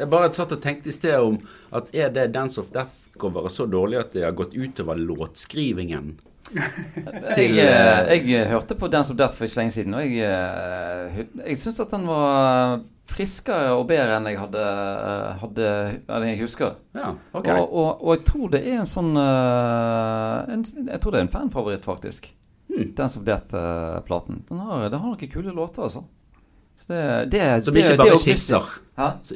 Jeg bare satt og tenkte i sted om at er det Dance of Death-coveret så dårlig at det har gått utover låtskrivingen? jeg, eh, jeg hørte på Dance of Death for ikke lenge siden, og jeg, eh, jeg syns at den var friskere og bedre enn jeg hadde, hadde enn jeg husker. Ja, okay. Og, og, og jeg tror det er en sånn eh, en, Jeg tror det er en fanfavoritt, faktisk. Hmm. Dance of Death-platen. Den, har- den har noen kule låter, altså. Så det, det, Som ikke det bare er er skisser.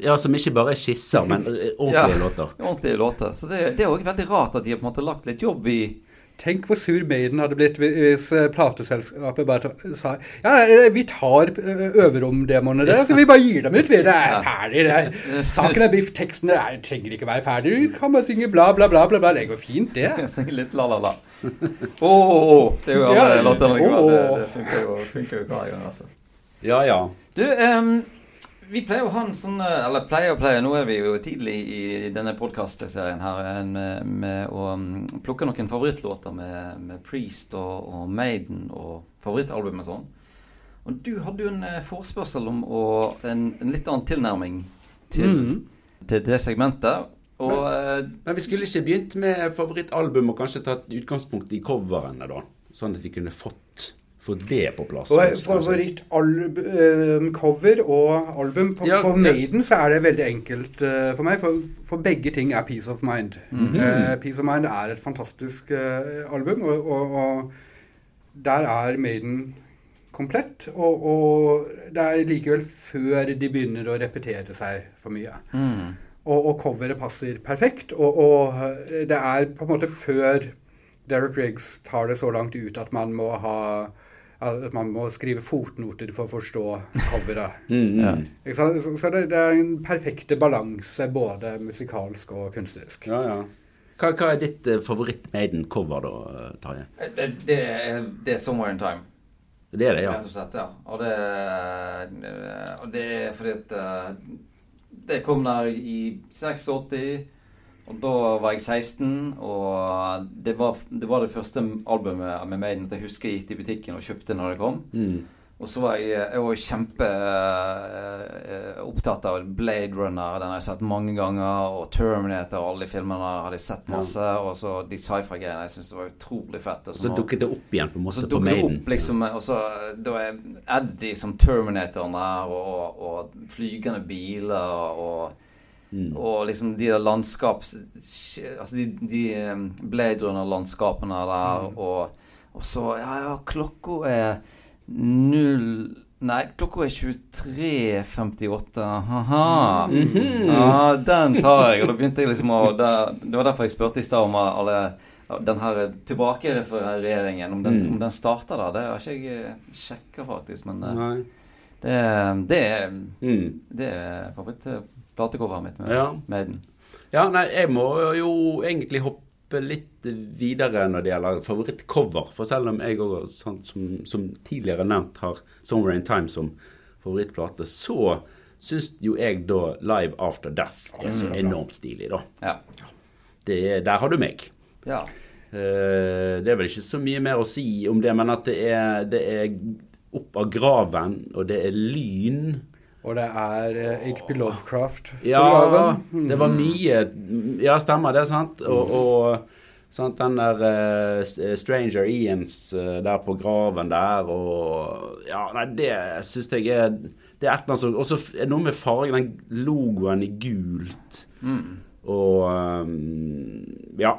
Ja, som ikke bare er skisser, men ordentlige Ja. låter. Ordentlige låter. Så det, det er òg veldig rart at de har på en måte lagt litt jobb i Tenk hvor sur Maiden hadde blitt hvis eh, plateselskapet bare sa ja, eh, vi tar eh, øverromdemoene deres, så vi bare gir dem ut. vi. Det er ferdig. Det er, saken er biff. teksten er, trenger ikke være ferdig. Du kan bare synge bla, bla, bla. bla, bla. Det går fint, det. Synge litt la-la-la. Å, å, å. Det er jo alle Ja, låtene. Det, det funker jo, funker jo hver gang, altså. Ja, ja. Du, um vi pleier å ha en sånn eh, Eller pleier og pleier, nå er vi jo tidlig i denne podkastserien her med, med å plukke noen favorittlåter med, med Priest og, og Maiden og favorittalbum og sånn. Og du hadde jo en eh, forespørsel om å, en, en litt annen tilnærming til, mm. til det segmentet. Og men, Men vi skulle ikke begynt med favorittalbum og kanskje tatt utgangspunkt i coverene, da? Sånn at vi kunne fått, fått det på plass. Og favorittcover og album på, Ja, på. Maiden så er det veldig enkelt uh, for meg, for, for begge ting er Peace of Mind. Eh, Peace of Mind er et fantastisk uh, album, og, og, og der er Maiden komplett. Og, og det er likevel før de begynner å repetere seg for mye. mm, Og, og coveret passer perfekt. Og, og eh, det er på en måte før Derek Riggs tar det så langt ut at man må ha at man må skrive fotnoter for å forstå coveret. Mm, mm. Ja. Så, så det, det er en perfekte balanse både musikalsk og kunstnerisk. Ja, ja. Hva, hva er ditt eh, favoritt-Maiden-cover, da, Tarjei? det, det, er- det er 'Somewhere in Time'. Det er det, ja. Rett og slett, ja. Og det, og det er fordi at eh, Det kom der i 86. Og da var jeg 16, og det var det, var det første albumet med Maiden at jeg husker jeg gikk i butikken og kjøpte når det kom. Mm. Og så var jeg, jeg var kjempe eh, opptatt av Blade Runner. Den har jeg sett mange ganger. Og Terminator og alle de filmene hadde jeg sett masse. Og så de sci-fi-greiene. Jeg syntes det var utrolig fett. Og så dukket det opp igjen på masse og så på Maiden. opp liksom Og så da er Eddie som Terminatoren der, og, og flygende biler og Mm. og liksom de der landskaps... Altså de, de eh, Blade Runner-landskapene der, Mm. og, og så Ja, ja, klokka er null Nei, klokka er 23.58. Ha-ha. -hmm. Ja, den tar jeg. Og da begynte jeg liksom å da, Det var derfor jeg spurte i stad om alle den her tilbakerefereringen, om den, Mm. den starta da. Det har ikke jeg sjekka, faktisk. Men eh, det, det, er- Mm. det er favorittplatecoveret mitt med Ja. Maiden. Ja, nei, jeg må jo egentlig hoppe litt videre når det gjelder favorittcover. For selv om jeg òg, som, som tidligere nevnt, har 'Somewhere in Time' som favorittplate, så syns jo jeg da 'Live After Death' er så enormt stilig, da. Ja. Det, er- der har du meg. ja. Eh, det er vel ikke så mye mer å si om det, men at det er, det er opp av graven, og det er lyn. Og det er eh, HP Lovecraft på Ja, det var mye Ja, stemmer det, sant? Og, og sant, den der uh, Stranger Ians uh, der på graven der, og Ja, nei, det syns jeg er Det er et eller annet som Og så er det noe med fargen, den logoen i gult, og um, Ja.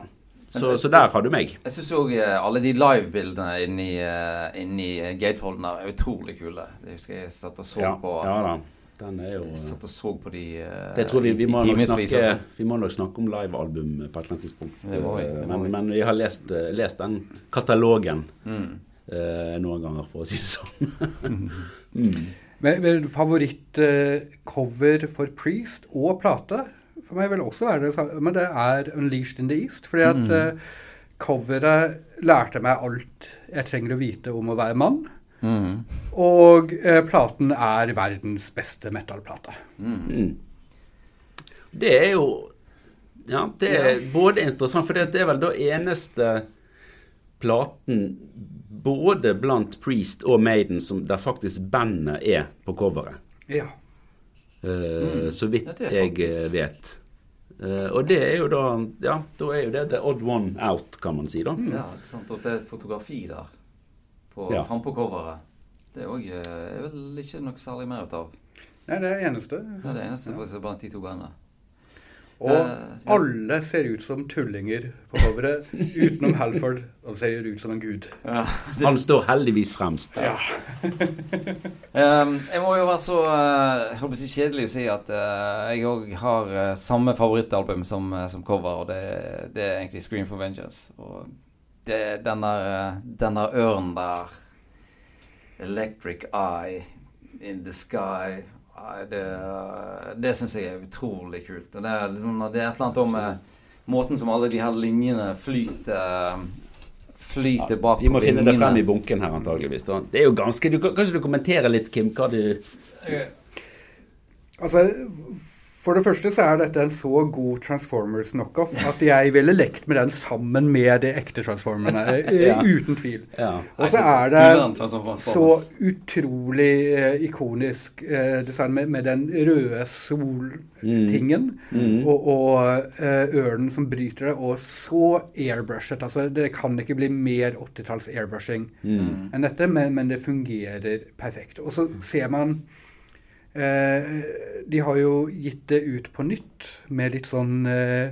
Så, så der har du meg. Jeg syns òg alle de livebildene inni, inni Gateholden er utrolig kule. Jeg husker jeg satt og så Ja, på ja da. Den er jo Jeg satt og så på de uh, Det tror vi, vi, må nok timevis, snakke, altså. vi må nok snakke om livealbum på et eller annet tidspunkt. Det må vi, det må men, vi. men jeg har lest, eh, lest den katalogen Mm. uh, noen ganger, for å si det sånn. Men, men favorittcover for Priest og plate for meg vil også være det men det er 'Unleashed in the East'. Fordi at eh, coveret lærte meg alt jeg trenger å vite om å være mann. Mm. Og eh, platen er verdens beste metallplate. Mm. Det er jo Ja, det er både interessant, for det er vel da eneste platen både blant Priest og Maiden som der faktisk bandet er på coveret. Ja. Eh, Så vidt Ja, jeg eh, vet. Uh, og det er jo da Ja, da er jo det the odd one out, kan man si, da. Ja, sant, og det er et fotografi der på, Ja. frampå coveret. Det er også, er vel ikke noe særlig mer ut av. Nei, det er det eneste. Det er det eneste faktisk blant de to bandene. Og Eh, ja. alle ser ut som tullinger på coveret, utenom Halford. Han ser ut som en gud. Ja. Han står heldigvis fremst. Ja. um, jeg må jo være så uh, jeg holdt på å si kjedelig å si at uh, jeg òg har uh, samme favorittalbum som, eh, som cover, og det, det er egentlig 'Scream for Vengeance'. Og det, den der, eh, den der ørnen der Electric Eye in the Sky Det, det syns jeg er utrolig kult. Og det, er liksom, det er et eller annet om eh, måten som alle de her linjene flyter Flyter bak Vi må finne det frem i bunken her, antageligvis. Da. Det er jo ganske du, Kanskje du kommenterer litt, Kim, hva du Altså, for det første så er dette en så god Transformers knockoff at jeg ville lekt med den sammen med de ekte Transformerne. eh, Ja. Uten tvil. Ja. Og så er det så utrolig eh, ikonisk eh, design med, med den røde soltingen Mm. og, og eh, ørnen som bryter det, og så airbrushet. Altså, det kan ikke bli mer 80-talls airbrushing Mm. enn dette, men, men det fungerer perfekt. Og så ser man De har jo gitt det ut på nytt med litt sånn eh,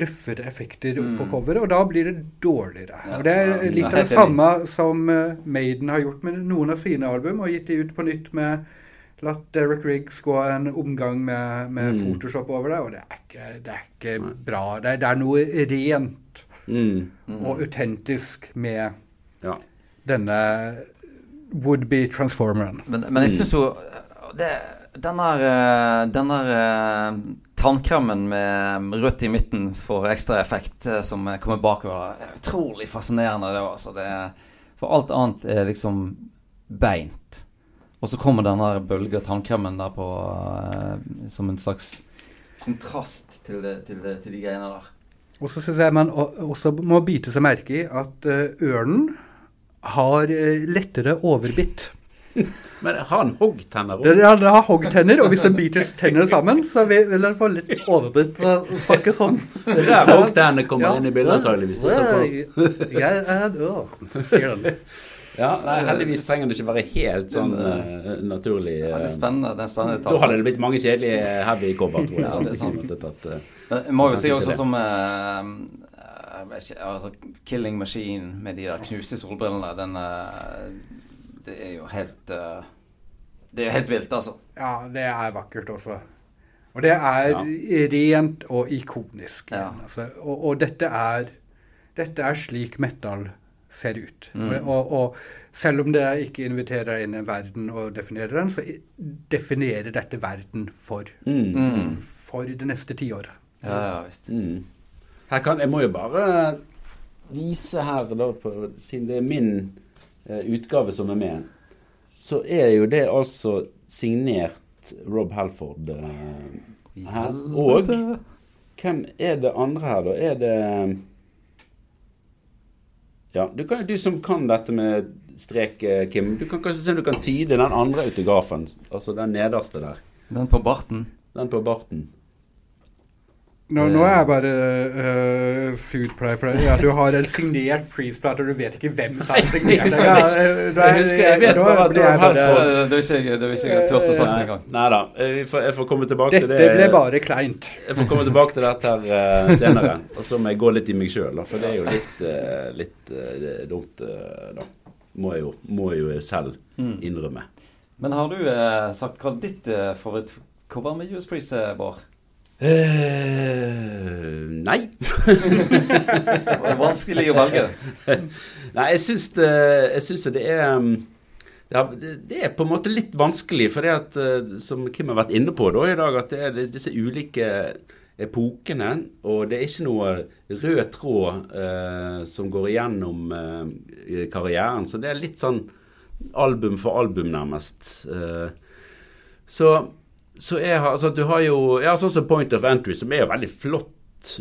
røffere effekter på coveret, og da blir det dårligere. Ja, og Det er ja, litt av det samme som eh, Maiden har gjort med noen av sine album, og gitt det ut på nytt med Latt Derek Riggs gå en omgang med, med Mm. Photoshop over det, og det er ikke, det er ikke bra. Det er, det er noe rent Mm. og autentisk med Ja. denne would-be transformeren. Men, men jeg syns jo det, Den der, eh, den der eh, tannkremen med rødt i midten for ekstra effekt eh, som kommer bakover, det er utrolig fascinerende. Det, også. det for alt annet er liksom beint. Og så kommer denne bølga tannkremen der på som en slags kontrast til, det, til, det, til de greiene der. Og så syns jeg man også må bite seg merke i at eh, ørnen har lettere overbitt. Men har han hoggtenner òg? ja, den har hoggtenner, og hvis den biter tennene sammen, så vil, den få litt overbitt og snakke sånn. Det er der hoggtennene kommer Ja. inn i bildet, det på. Jeg er ørn, sier den. Ja, nei, heldigvis trenger det ikke være helt sånn uh, naturlig. Ja, det er eh, spennende. Det er en spennende da hadde det blitt mange kjedelige heavy-cover, tror jeg. Ja, det er sant. vi tatt, uh, Men må jo si også det. som uh, ikke, altså, Killing Machine med de der knuste solbrillene, den eh, Det er jo helt eh, Det er jo helt vilt, altså. Ja, det er vakkert også. Og det er rent og ikonisk. Ja. Altså, og, og dette er dette er slik metal ser ut. Mm. Og, og, selv om det ikke inviterer inn en verden og definerer den, så definerer dette verden for, mm, Mm. for det neste tiåret. Ja, ja visst. mm. Her kan, jeg må jo bare vise her, da, på, siden det er min utgave som er med, så er jo det altså signert Rob Halford eh, her. Og hvem er det andre her, da? Er det Ja, du, kan, du som kan dette med strek, eh, Kim, du kan kanskje se om du kan tyde den andre autografen, altså den nederste der. Den på barten. Den på barten. Nå, nå er jeg bare uh, food deg for det. Ja, du har en signert Priest-plate, og du vet ikke hvem som har signert den. Jeg. Ja, det Jeg husker- jeg vet bare at du har Halford- Det vil ikke jeg- det turt å snakke engang. nei da. jeg får- Jeg får komme tilbake til Dette det. ble bare kleint. Jeg får komme tilbake til dette her uh, senere. Og så må jeg gå litt i meg sjøl, for det er jo litt, uh, litt uh, dumt, eh, da. Må jeg jo, må jeg jo selv Mm. innrømme. Men har du eh, sagt hva ditt uh, favorittcover med US Priest er, Bård? Eh, nei. Det var vanskelig å velge. Nei, jeg syns det, jeg syns det er um, ja, det, det er på en måte litt vanskelig, for det at, eh, som Kim har vært inne på da i dag, at det er disse ulike epokene, og det er ikke noe rød tråd eh, som går igjennom eh, karrieren. Så det er litt sånn album for album, nærmest. Eh, så, så er altså, du har jo ja, sånn som Point of Entry, som er jo veldig flott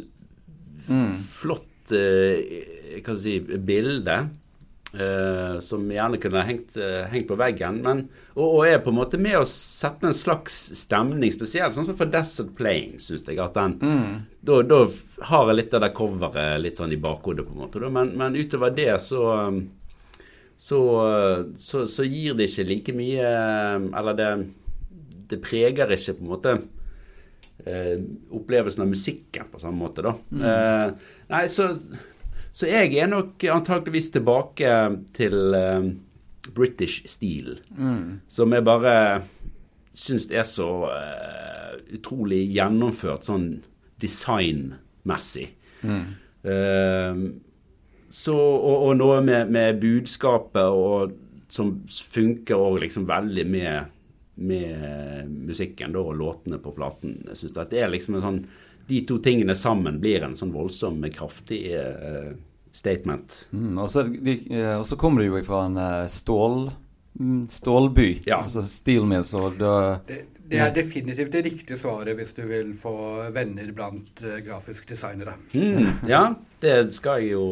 flott eh, hva si, bilde. eh, som gjerne kunne hengt, eh, hengt på veggen. Men, og, og er på en måte med å sette en slags stemning, spesielt sånn som for Desert Plain, syns jeg. at den, da, da har jeg litt av det coveret litt sånn i bakhodet, på en måte. Da. Men, men utover det så så, så, så gir det ikke like mye Eller det, det preger ikke på en måte eh, opplevelsen av musikken på samme måte, da. Eh, nei, så, så jeg er nok antakeligvis tilbake til eh, British Steel, som jeg bare syns er så eh, utrolig gjennomført sånn designmessig. Eh, så, og, og noe med, med budskapet og, som funker òg liksom veldig med, med musikken da, og låtene på platen. Jeg synes at det er liksom en sånn De to tingene sammen blir en sånn voldsom, kraftig uh, statement. Mm, og, så, de, eh, og så kommer du jo ifra en uh, stål, stålby, Ja. altså steel mills, og Det, det er definitivt det riktige svaret hvis du vil få venner blant uh, grafisk designere. Mm, ja, det skal jeg jo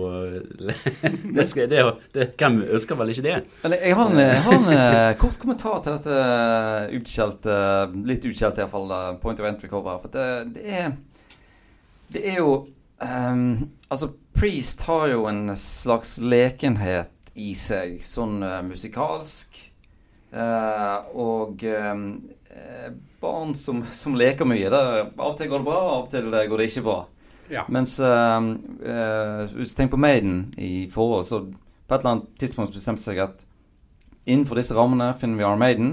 det skal, det, det, Hvem ønsker vel ikke det? Eller jeg har en, jeg har en eh, kort kommentar til dette eh, utskjelte Litt utskjelte iallfall, point of entry-cover. For det, det er Det er jo um, Altså, Priest har jo en slags lekenhet i seg, sånn eh, musikalsk. Eh, og eh, barn som, som leker mye. Det, av og til går det bra, av og til går det ikke bra. Ja. Mens hvis du tenker på Maiden i forhold, så på et eller annet tidspunkt bestemte seg at innenfor disse rammene finner vi Arm Maiden,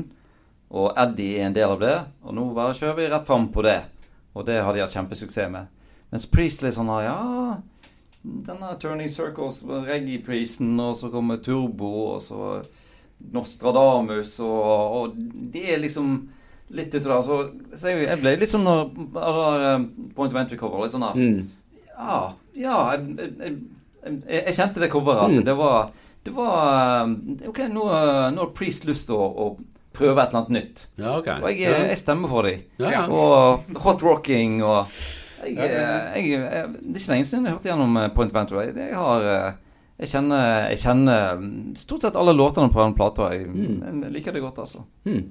og Eddie er en del av det, og nå bare kjører vi rett fram på det. Og det har de hatt kjempesuksess med. Mens Priestley sånn har, ja denne Turning Circles, reggae-priesten, og så kommer Turbo, og så Nostradamus, og, og det er liksom litt utover der. Så, så jeg, jeg ble litt sånn eh, Point of Entry-cover, litt sånn der Mm. ja, ja jeg, jeg, jeg, kjente det coveret. Mm. det var, det var eh, Ok, nå, nå har Priest lyst til å, å prøve et eller annet nytt. Ja, ok. Og jeg, stemmer for dem. Ja, ja. Og hot rocking og jeg, jeg, jeg, Det er ikke lenge siden jeg hørte gjennom eh, Point Venture. Jeg, har eh, kjenner, jeg kjenner mm, stort sett alle låtene på den plata. Mm. jeg liker det godt, altså. Mm.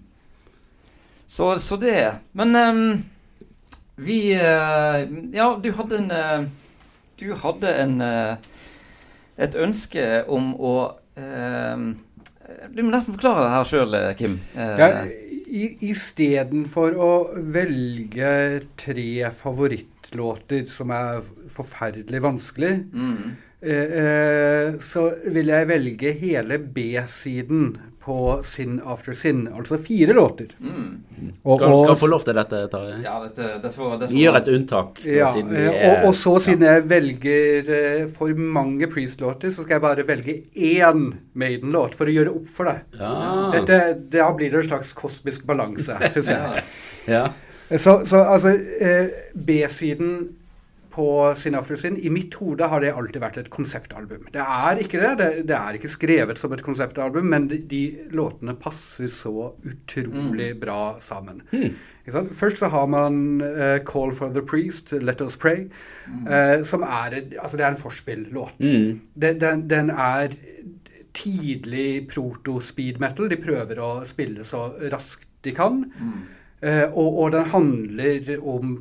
Så, så det. Men um, vi uh, Ja, du hadde en uh, Du hadde en uh, et ønske om å Du må nesten forklare det her sjøl, Kim. Eh, Ja, Istedenfor å velge tre favorittlåter som er forferdelig vanskelig, mm, eh, eh, så vil jeg velge hele B-siden på Sin After Sin, altså fire låter. mm. Og- Skal, skal få lov til dette, Tarjei? Ja, dette, dette får, dette Vi gjør et unntak. da, Ja, siden vi eh, er- og, og så siden jeg velger eh, for mange Priest-låter, så skal jeg bare velge én Maiden-låt for å gjøre opp for det. Ja. Dette, Da blir det en slags kosmisk balanse, syns jeg. ja. Så, så altså eh, B-siden på Sin After i mitt hode har det alltid vært et konseptalbum. Det er ikke det. Det, det er ikke skrevet som et konseptalbum, men de, de låtene passer så utrolig bra sammen. Sant? Først så har man eh, 'Call for the Priest', 'Let Us Pray', eh, som er, altså det er en forspill-låt. Mm. Den, den, er tidlig proto-speed metal. De prøver å spille så raskt de kan. Eh, og, og den handler om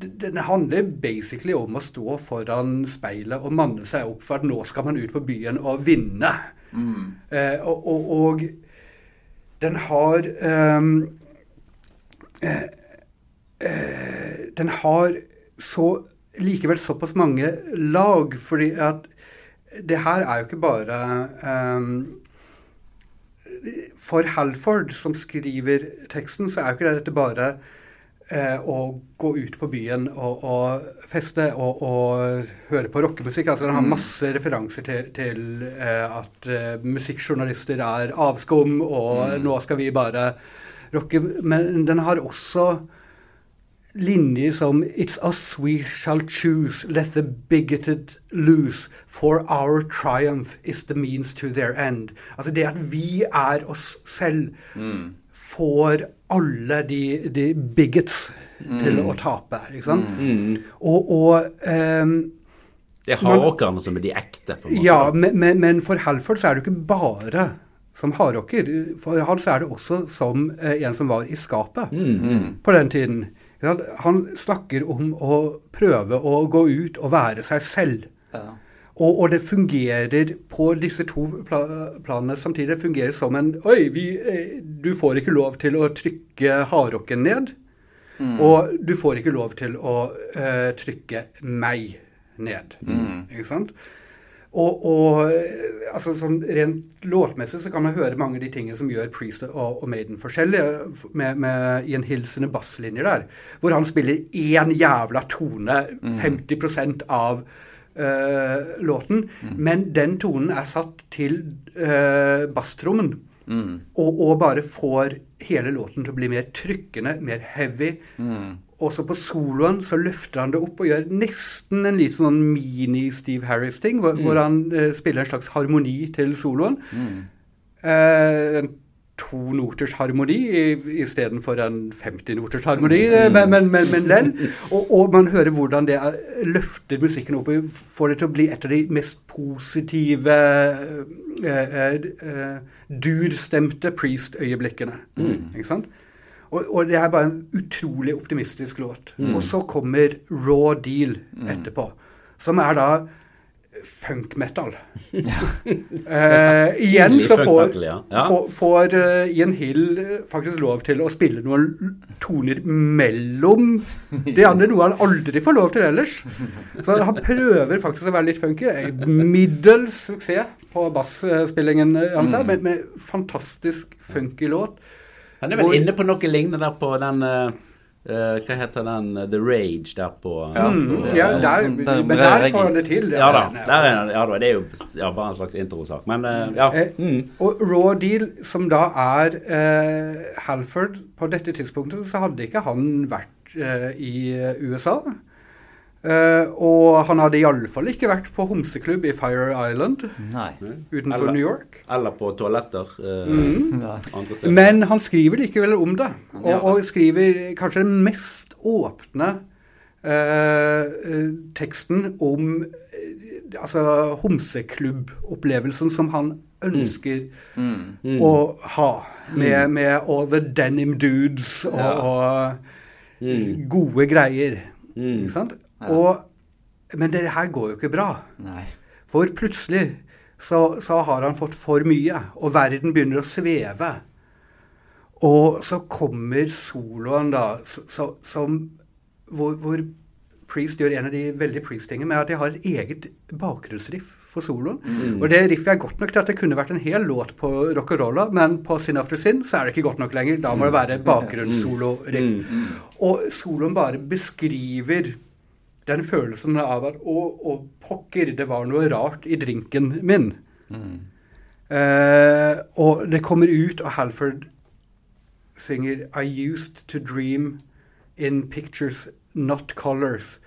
den handler basically om å stå foran speilet og manne seg opp for at nå skal man ut på byen og vinne. Eh, og, og, og den har um, eh, eh, Den har så likevel såpass mange lag, fordi at det her er jo ikke bare ehm, For Halford, som skriver teksten, så er jo ikke dette bare eh, å gå ut på byen og, og feste og, og høre på rockemusikk. Altså, den har masse referanser til, til eh, at eh, musikkjournalister er avskum, og nå skal vi bare rocke. Men den har også linjer som It's us we shall choose, let the bigoted lose, for our triumph is the means to their end. Altså det at vi er oss selv, får alle de, de bigots til å tape, ikke sant? Og, og um, Det er hardrockerne som er de ekte. på en måte. ja, men, men, men for Halford så er det jo ikke bare som hardrocker. For han så er det også som eh, en som var i skapet på den tiden. Han snakker om å prøve å gå ut og være seg selv. Ja. Og, og det fungerer på disse to pla planene samtidig. Det fungerer som en Oi, vi, eh, du får ikke lov til å trykke hardrocken ned. Og du får ikke lov til å uh, trykke meg ned. Ikke sant? Og, og eh, altså, sånn rent låtmessig så kan man høre mange av de tingene som gjør Priest og, og Maiden forskjellige, med, med i en hilsende basslinje der. Hvor han spiller én jævla tone 50% av uh, låten. Men den tonen er satt til uh, basstrommen. Og, og bare får hele låten til å bli mer trykkende, mer heavy. Også på soloen så løfter han det opp og gjør nesten en liten sånn mini-Steve Harris-ting, hvor, hvor han eh, spiller en slags harmoni til soloen. Eh, en tonoters harmoni i- istedenfor en 50-noters harmoni, mm. men, men, men, men lell. Og, og man hører hvordan det er, løfter musikken opp og får det til å bli et av de mest positive eh, eh, eh, durstemte Priest-øyeblikkene. Ikke sant? Og, og det er bare en utrolig optimistisk låt. Og så kommer Raw Deal etterpå, som er da funk metal. eh, igjen så får, metal, ja. Ja. får, får uh, Ian Hill eh, faktisk lov til å spille noen toner mellom de andre, noe han aldri får lov til ellers. Så han prøver faktisk å være litt funky. Eh, Middels suksess på bassspillingen eh, hans, Mm. men med fantastisk funky låt. Han er vel Hvor- inne på noe lignende der på den Uh, eh, Hva heter den? eh, The Rage der på Ja. Mm, er ja, sånn- der, sånn- men der får han det til. Ja da. Der er, ja da. Det er jo ja, bare en slags introsak. Men uh, ja. Eh, Mm. Og Raw Deal, som da er uh, Halford På dette tidspunktet så hadde ikke han vært eh, i eh, USA. Eh, og han hadde iallfall ikke vært på homseklubb i Fire Island Nei. utenfor Eller- New York. Eller på toaletter uh, mm. andre steder. Men han skriver likevel om det, og, Ja. og skriver kanskje den mest åpne eh, eh, teksten om altså homseklubbopplevelsen som han ønsker Mm. å ha. Med, med all the denim dudes og, Ja. og gode greier. Mm. Ikke sant? Og, men det her går jo ikke bra. Nei. For plutselig så, så har han fått for mye, og verden begynner å sveve. Og så kommer soloen, da, så, som hvor, hvor Priest gjør en av de veldig Priest-tingene med at de har et eget bakgrunnsriff for soloen. Og det riffet er godt nok til at det kunne vært en hel låt på rock and rolla, men på Sin After Sin så er det ikke godt nok lenger. Da må det være bakgrunnssolo-riff. Og soloen bare beskriver den følelsen av at å, å, pokker, det var noe rart i drinken min. Eh, og det kommer ut, og Halford synger I used to dream in pictures, not colors.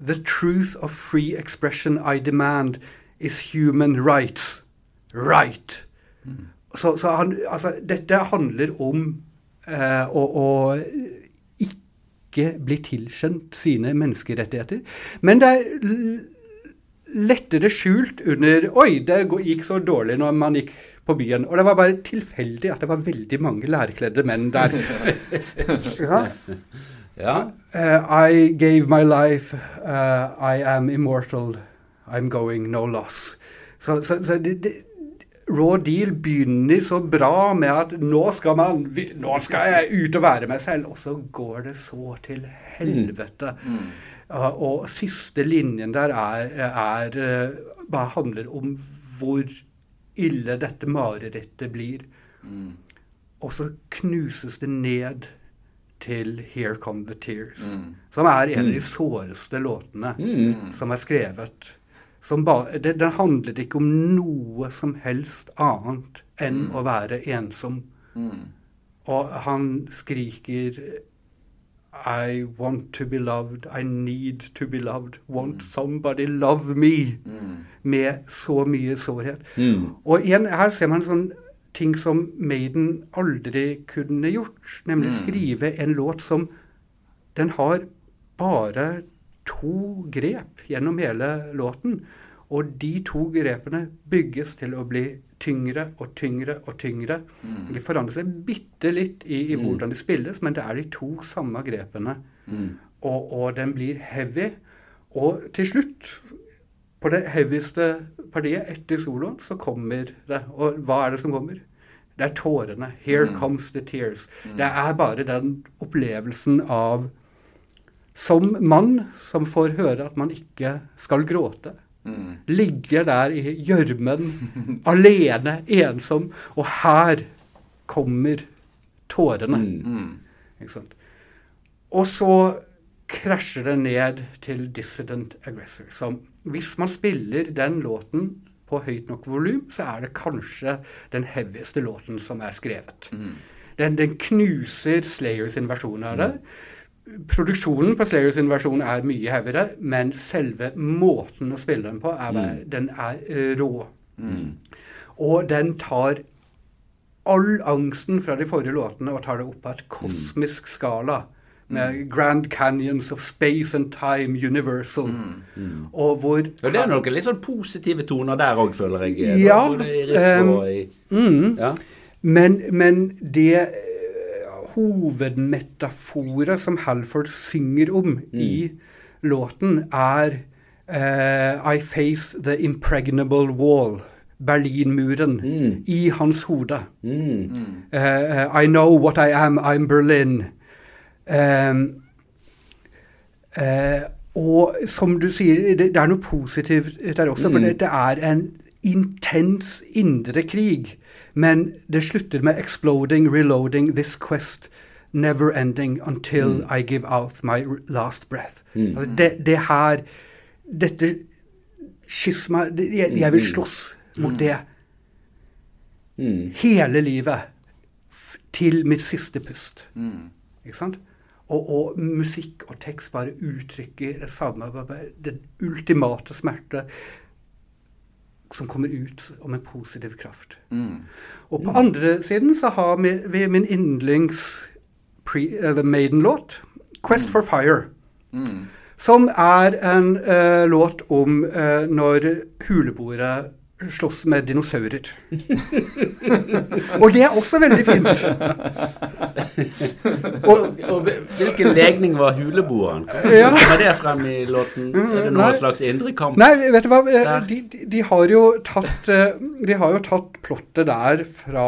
The truth of free expression I demand is human rights. Right. Så, så han, altså, dette handler om eh, å, å ikke bli tilkjent sine menneskerettigheter. Men det er lettere skjult under Oi, det gikk så dårlig når man gikk på byen. Og det var bare tilfeldig at det var veldig mange lærkledde menn der. ja. Ja. Uh, I gave my life. Uh, I am immortal. I'm going no loss. Så, så, så det, det, Raw Deal begynner så bra med at nå skal man Nå skal jeg ut og være meg selv. Og så går det så til helvete. Uh, og siste linjen der er, er bare handler om hvor ille dette marerittet blir. Og så knuses det ned til 'Here Come The Tears', som er en av de såreste låtene som er skrevet. Som ba, det, den handlet ikke om noe som helst annet enn å være ensom. Og han skriker I want to be loved, I need to be loved, want somebody love me. Med så mye sårhet. Mm. Og igjen, her ser man sånn ting som Maiden aldri kunne gjort. Nemlig skrive en låt som Den har bare to grep gjennom hele låten. Og de to grepene bygges til å bli tyngre og tyngre og tyngre. De forandrer seg bitte litt i, i hvordan de spilles, men det er de to samme grepene. Og, og den blir heavy. Og til slutt, på det heavyeste partiet etter soloen, så kommer det. Og hva er det som kommer? Det er tårene. Here comes the tears. Det er bare den opplevelsen av Som mann som får høre at man ikke skal gråte. Ligger der i gjørmen, alene, ensom. Og her kommer tårene. Sant? Og så krasjer det ned til Dissident Aggressor. Som hvis man spiller den låten på høyt nok volum, så er det kanskje den heavieste låten som er skrevet. Den, den knuser Slayers sin versjon av det. Produksjonen på Slayers invasjon er mye heavyere, men selve måten å spille den på, er, mm. den er rå. rå. Og den tar all angsten fra de forrige låtene og tar det opp på et kosmisk skala. Med Grand Canyons of Space and Time Universal. Og hvor ja, det er noen litt sånn positive toner der òg, føler jeg. Ja, um, i ja. Men, men det eh, hovedmetaforet som Halford synger om i låten, er uh, I face the impregnable wall. Berlinmuren i hans hode. Eh, I know what I am, I'm Berlin. Um, uh, og som du sier, det, det er noe positivt der også. For det, det er en intens indre krig. Men det slutter med 'exploding, reloading, this quest never ending until I give out my last breath'. Altså det, det her Dette skisma jeg, jeg vil slåss mot det hele livet. Til mitt siste pust. Ikke sant? Og, og musikk og tekst bare uttrykker det samme. det Den ultimate smerte som kommer ut om en positiv kraft. Og på andre siden så har vi, vi min yndlings pre, eller Maiden-låt, 'Quest for Fire'. Som er en uh, låt om uh, når huleboere slåss med dinosaurer. og det er også veldig fint. Og, og hvilken legning var huleboeren? Ja. Kommer det frem i låten? Er det Nei. noen slags indre kamp? Nei, vet du hva? eh, De, de, de har jo tatt eh, De har jo tatt plottet der fra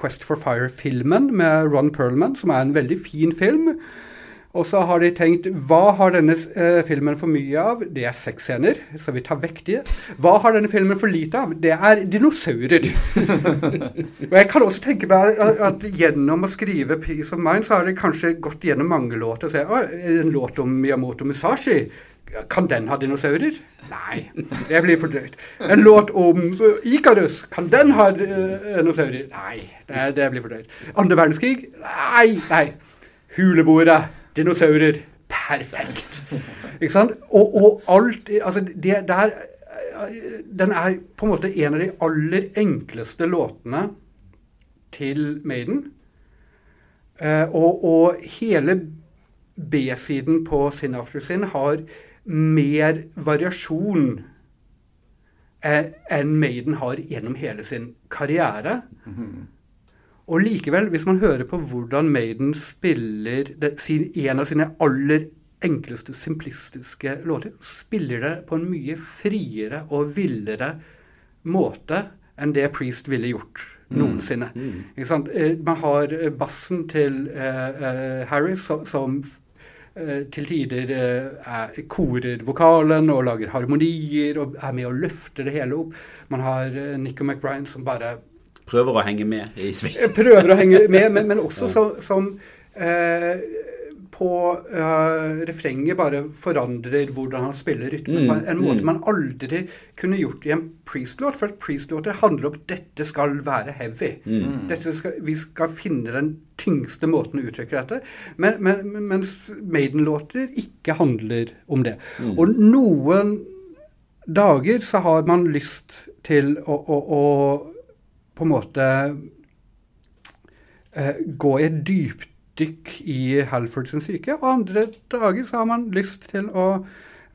Quest for Fire-filmen med Ron Perlman, som er en veldig fin film. Og så har de tenkt hva har denne eh, filmen for mye av? Det er sexscener, så vi tar vekk de. Hva har denne filmen for lite av? Det er dinosaurer. og jeg kan også tenke meg at, gjennom å skrive 'Peace of Mind', så har de kanskje gått gjennom mange låter og sett «Å, er det en låt om Miyamoto Musashi. Kan den ha dinosaurer? Nei, det blir for drøyt. En låt om Ikarus. Kan den ha uh, dinosaurer? Nei, det, det blir for drøyt. Andre verdenskrig? Nei, nei. Huleboere. Dinosaurer. Perfekt. Ikke sant? Og, og alt Altså, det der Den er på en måte en av de aller enkleste låtene til Maiden. Eh, og, og hele B-siden på Sin After Sin har mer variasjon eh, enn Maiden har gjennom hele sin karriere. Og likevel, hvis man hører på hvordan Maiden spiller det, sin, en av sine aller enkleste, simplistiske låter, spiller det på en mye friere og villere måte enn det Priest ville gjort noensinne. Ikke sant? Eh, Man har eh, bassen til uh, uh, Harris som, som uh, til tider eh, er, korer vokalen og lager harmonier og er med og løfter det hele opp. Man har eh, Nico McBride som bare Prøver å henge med i sving. prøver å henge med, men, men også som, som eh, på eh, refrenget bare forandrer hvordan han spiller rytmen på en måte man aldri kunne gjort i en Priest-låt. For at Priest-låter handler om at dette skal være heavy. Dette skal, vi skal finne den tyngste måten å uttrykke dette. Men, men, men- mens Maiden-låter ikke handler om det. Og noen dager så har man lyst til å, å, å på en måte eh, gå i et dypdykk i Halfords syke, og andre dager så har man lyst til å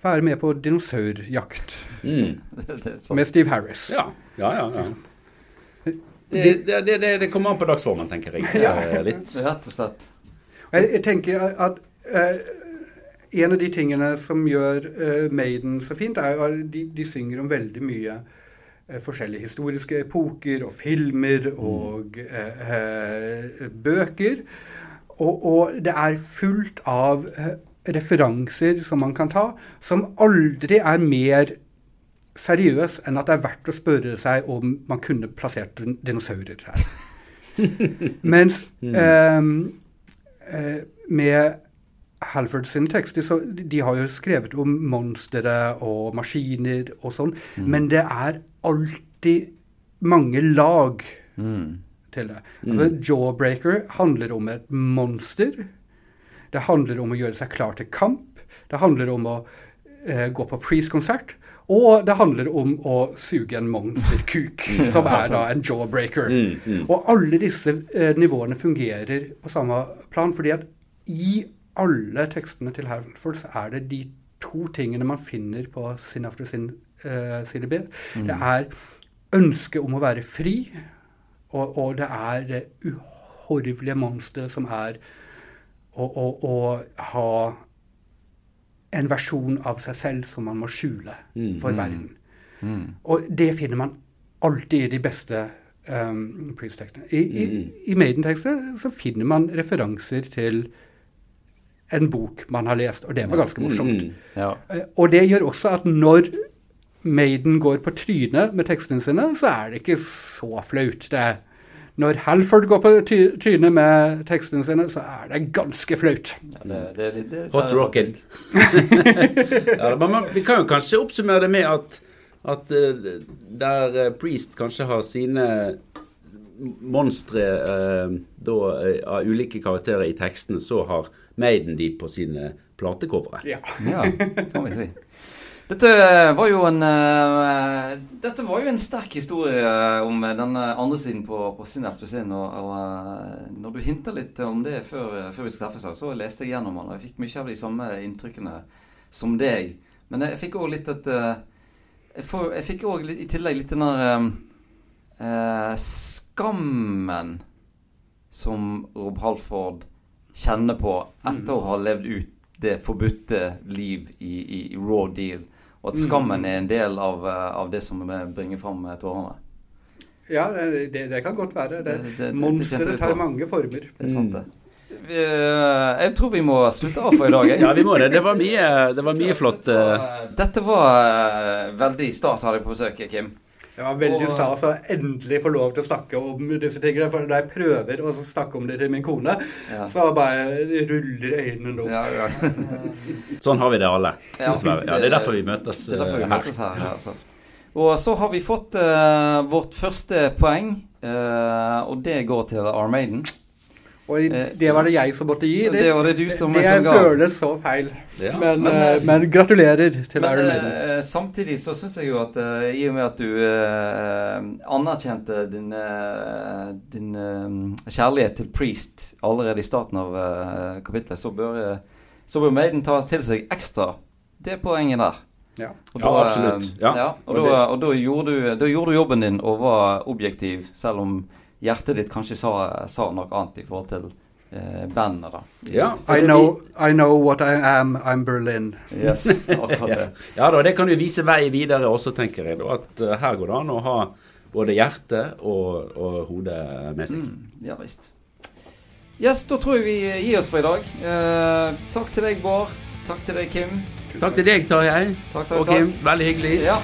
være med på dinosaurjakt Mm. Med Steve Harris. Ja, ja, ja. ja. Det, det, det, det, kommer an på dagsformen, tenker jeg. Ja. Litt. Rett og slett. Jeg, jeg tenker at eh, en av de tingene som gjør eh, Maiden så fint, er at de, de synger om veldig mye eh, forskjellige historiske epoker og filmer og eh, eh, bøker. Og, og det er fullt av eh, referanser som man kan ta, som aldri er mer seriøs enn at det er verdt å spørre seg om man kunne plassert dinosaurer her. Mens ehm, eh, med Halford sine tekster, så de- har jo skrevet om monstre og maskiner og sånn, men det er alltid mange lag til det. Altså, Jawbreaker handler om et monster. Det handler om å gjøre seg klar til kamp. Det handler om å eh, gå på Preece-konsert. Og det handler om å suge en monsterkuk, som er da en jawbreaker. Og alle disse eh, nivåene fungerer på samme plan, fordi at i alle tekstene til Halfords er det de to tingene man finner på Sin After Sin uh, side B. Det er ønsket om å være fri, og, og det er det uhorvelige monsteret som er å, å, å ha en versjon av seg selv som man må skjule for verden. Og det finner man alltid i de beste um, Priest-tekstene. I, i, i Maiden-tekster så finner man referanser til en bok man har lest, og det var ganske morsomt. Ja. Eh, Og det gjør også at når Maiden går på trynet med tekstene sine, så er det ikke så flaut. Det er, når Halford går på ty- trynet med tekstene sine, så er det ganske flaut. Ja, Hot rocket. ja, men vi kan jo kanskje oppsummere det med at, at eh, der eh, Priest kanskje har sine monstre eh, da, eh, av ulike karakterer i tekstene, så har Maiden de på sine platecovere. Ja. Ja, det kan vi si. Dette var jo en uh, Dette var jo en sterk historie eh, om den andre siden på, på sin efter sin. Og, og eh, når du hinta litt om det før, før vi skal treffes, så leste jeg gjennom den. Og jeg fikk mye av de samme inntrykkene som deg. Men jeg fikk òg litt et Jeg, får, jeg fikk òg i tillegg litt den der eh, skammen som Rob Halford kjenner på etter å ha levd ut det forbudte liv i, i, i raw deal. Og at skammen er en del av, eh, av det som bringer fram tårene. Ja, det, det, det kan godt være. Det, Det- det- det Monsteret tar mange former. Det er sant, det. Vi, eh, jeg tror vi må slutte av for i dag. Ja, vi må det. Det var mye, det var mye flott. eh, Dette var veldig stas å ha deg på besøk, Kim. Det var veldig Og- stas å endelig få lov til å snakke om disse tingene. For når jeg prøver å snakke om det til min kone, Ja. så bare ruller øynene opp. Ja, ja. Sånn har vi det alle. Ja. dessverre. Ja, det er derfor vi møtes Det er derfor vi eh, her. møtes her. altså. Og så har vi fått uh, vårt første poeng, uh, og det går til Armaden. Og det var det jeg som måtte gi. Det det var det du som, det som ga. føles så feil. Ja. Men, Men, eh, eh, men gratulerer til Men Iron Maiden. eh, samtidig så syns jeg jo at eh, i og med at du eh, anerkjente din, eh, din eh, kjærlighet til Priest allerede i starten av uh, kapitlet, så bør, eh, så bør Maiden ta til seg ekstra det poenget der. Ja. Og da, ja absolutt. Ja. og, Og da, og da, gjorde du, da gjorde du jobben din og var objektiv, selv om hjertet ditt kanskje sa, sa noe annet i forhold til eh, bandet, da. Ja, I know, I know what I am, I'm Berlin. Yes, akkurat det. Ja da, det kan jo vise vei videre også, tenker jeg. da, At uh, her går det an å ha både hjerte og, og hodet med seg. Mm, ja visst. Yes, da tror jeg vi gir oss for i dag. Eh, takk til deg, Bård. Takk til deg, Kim. Takk til deg, Tarjei. Takk, takk, Og Kim, takk. veldig hyggelig. Ja.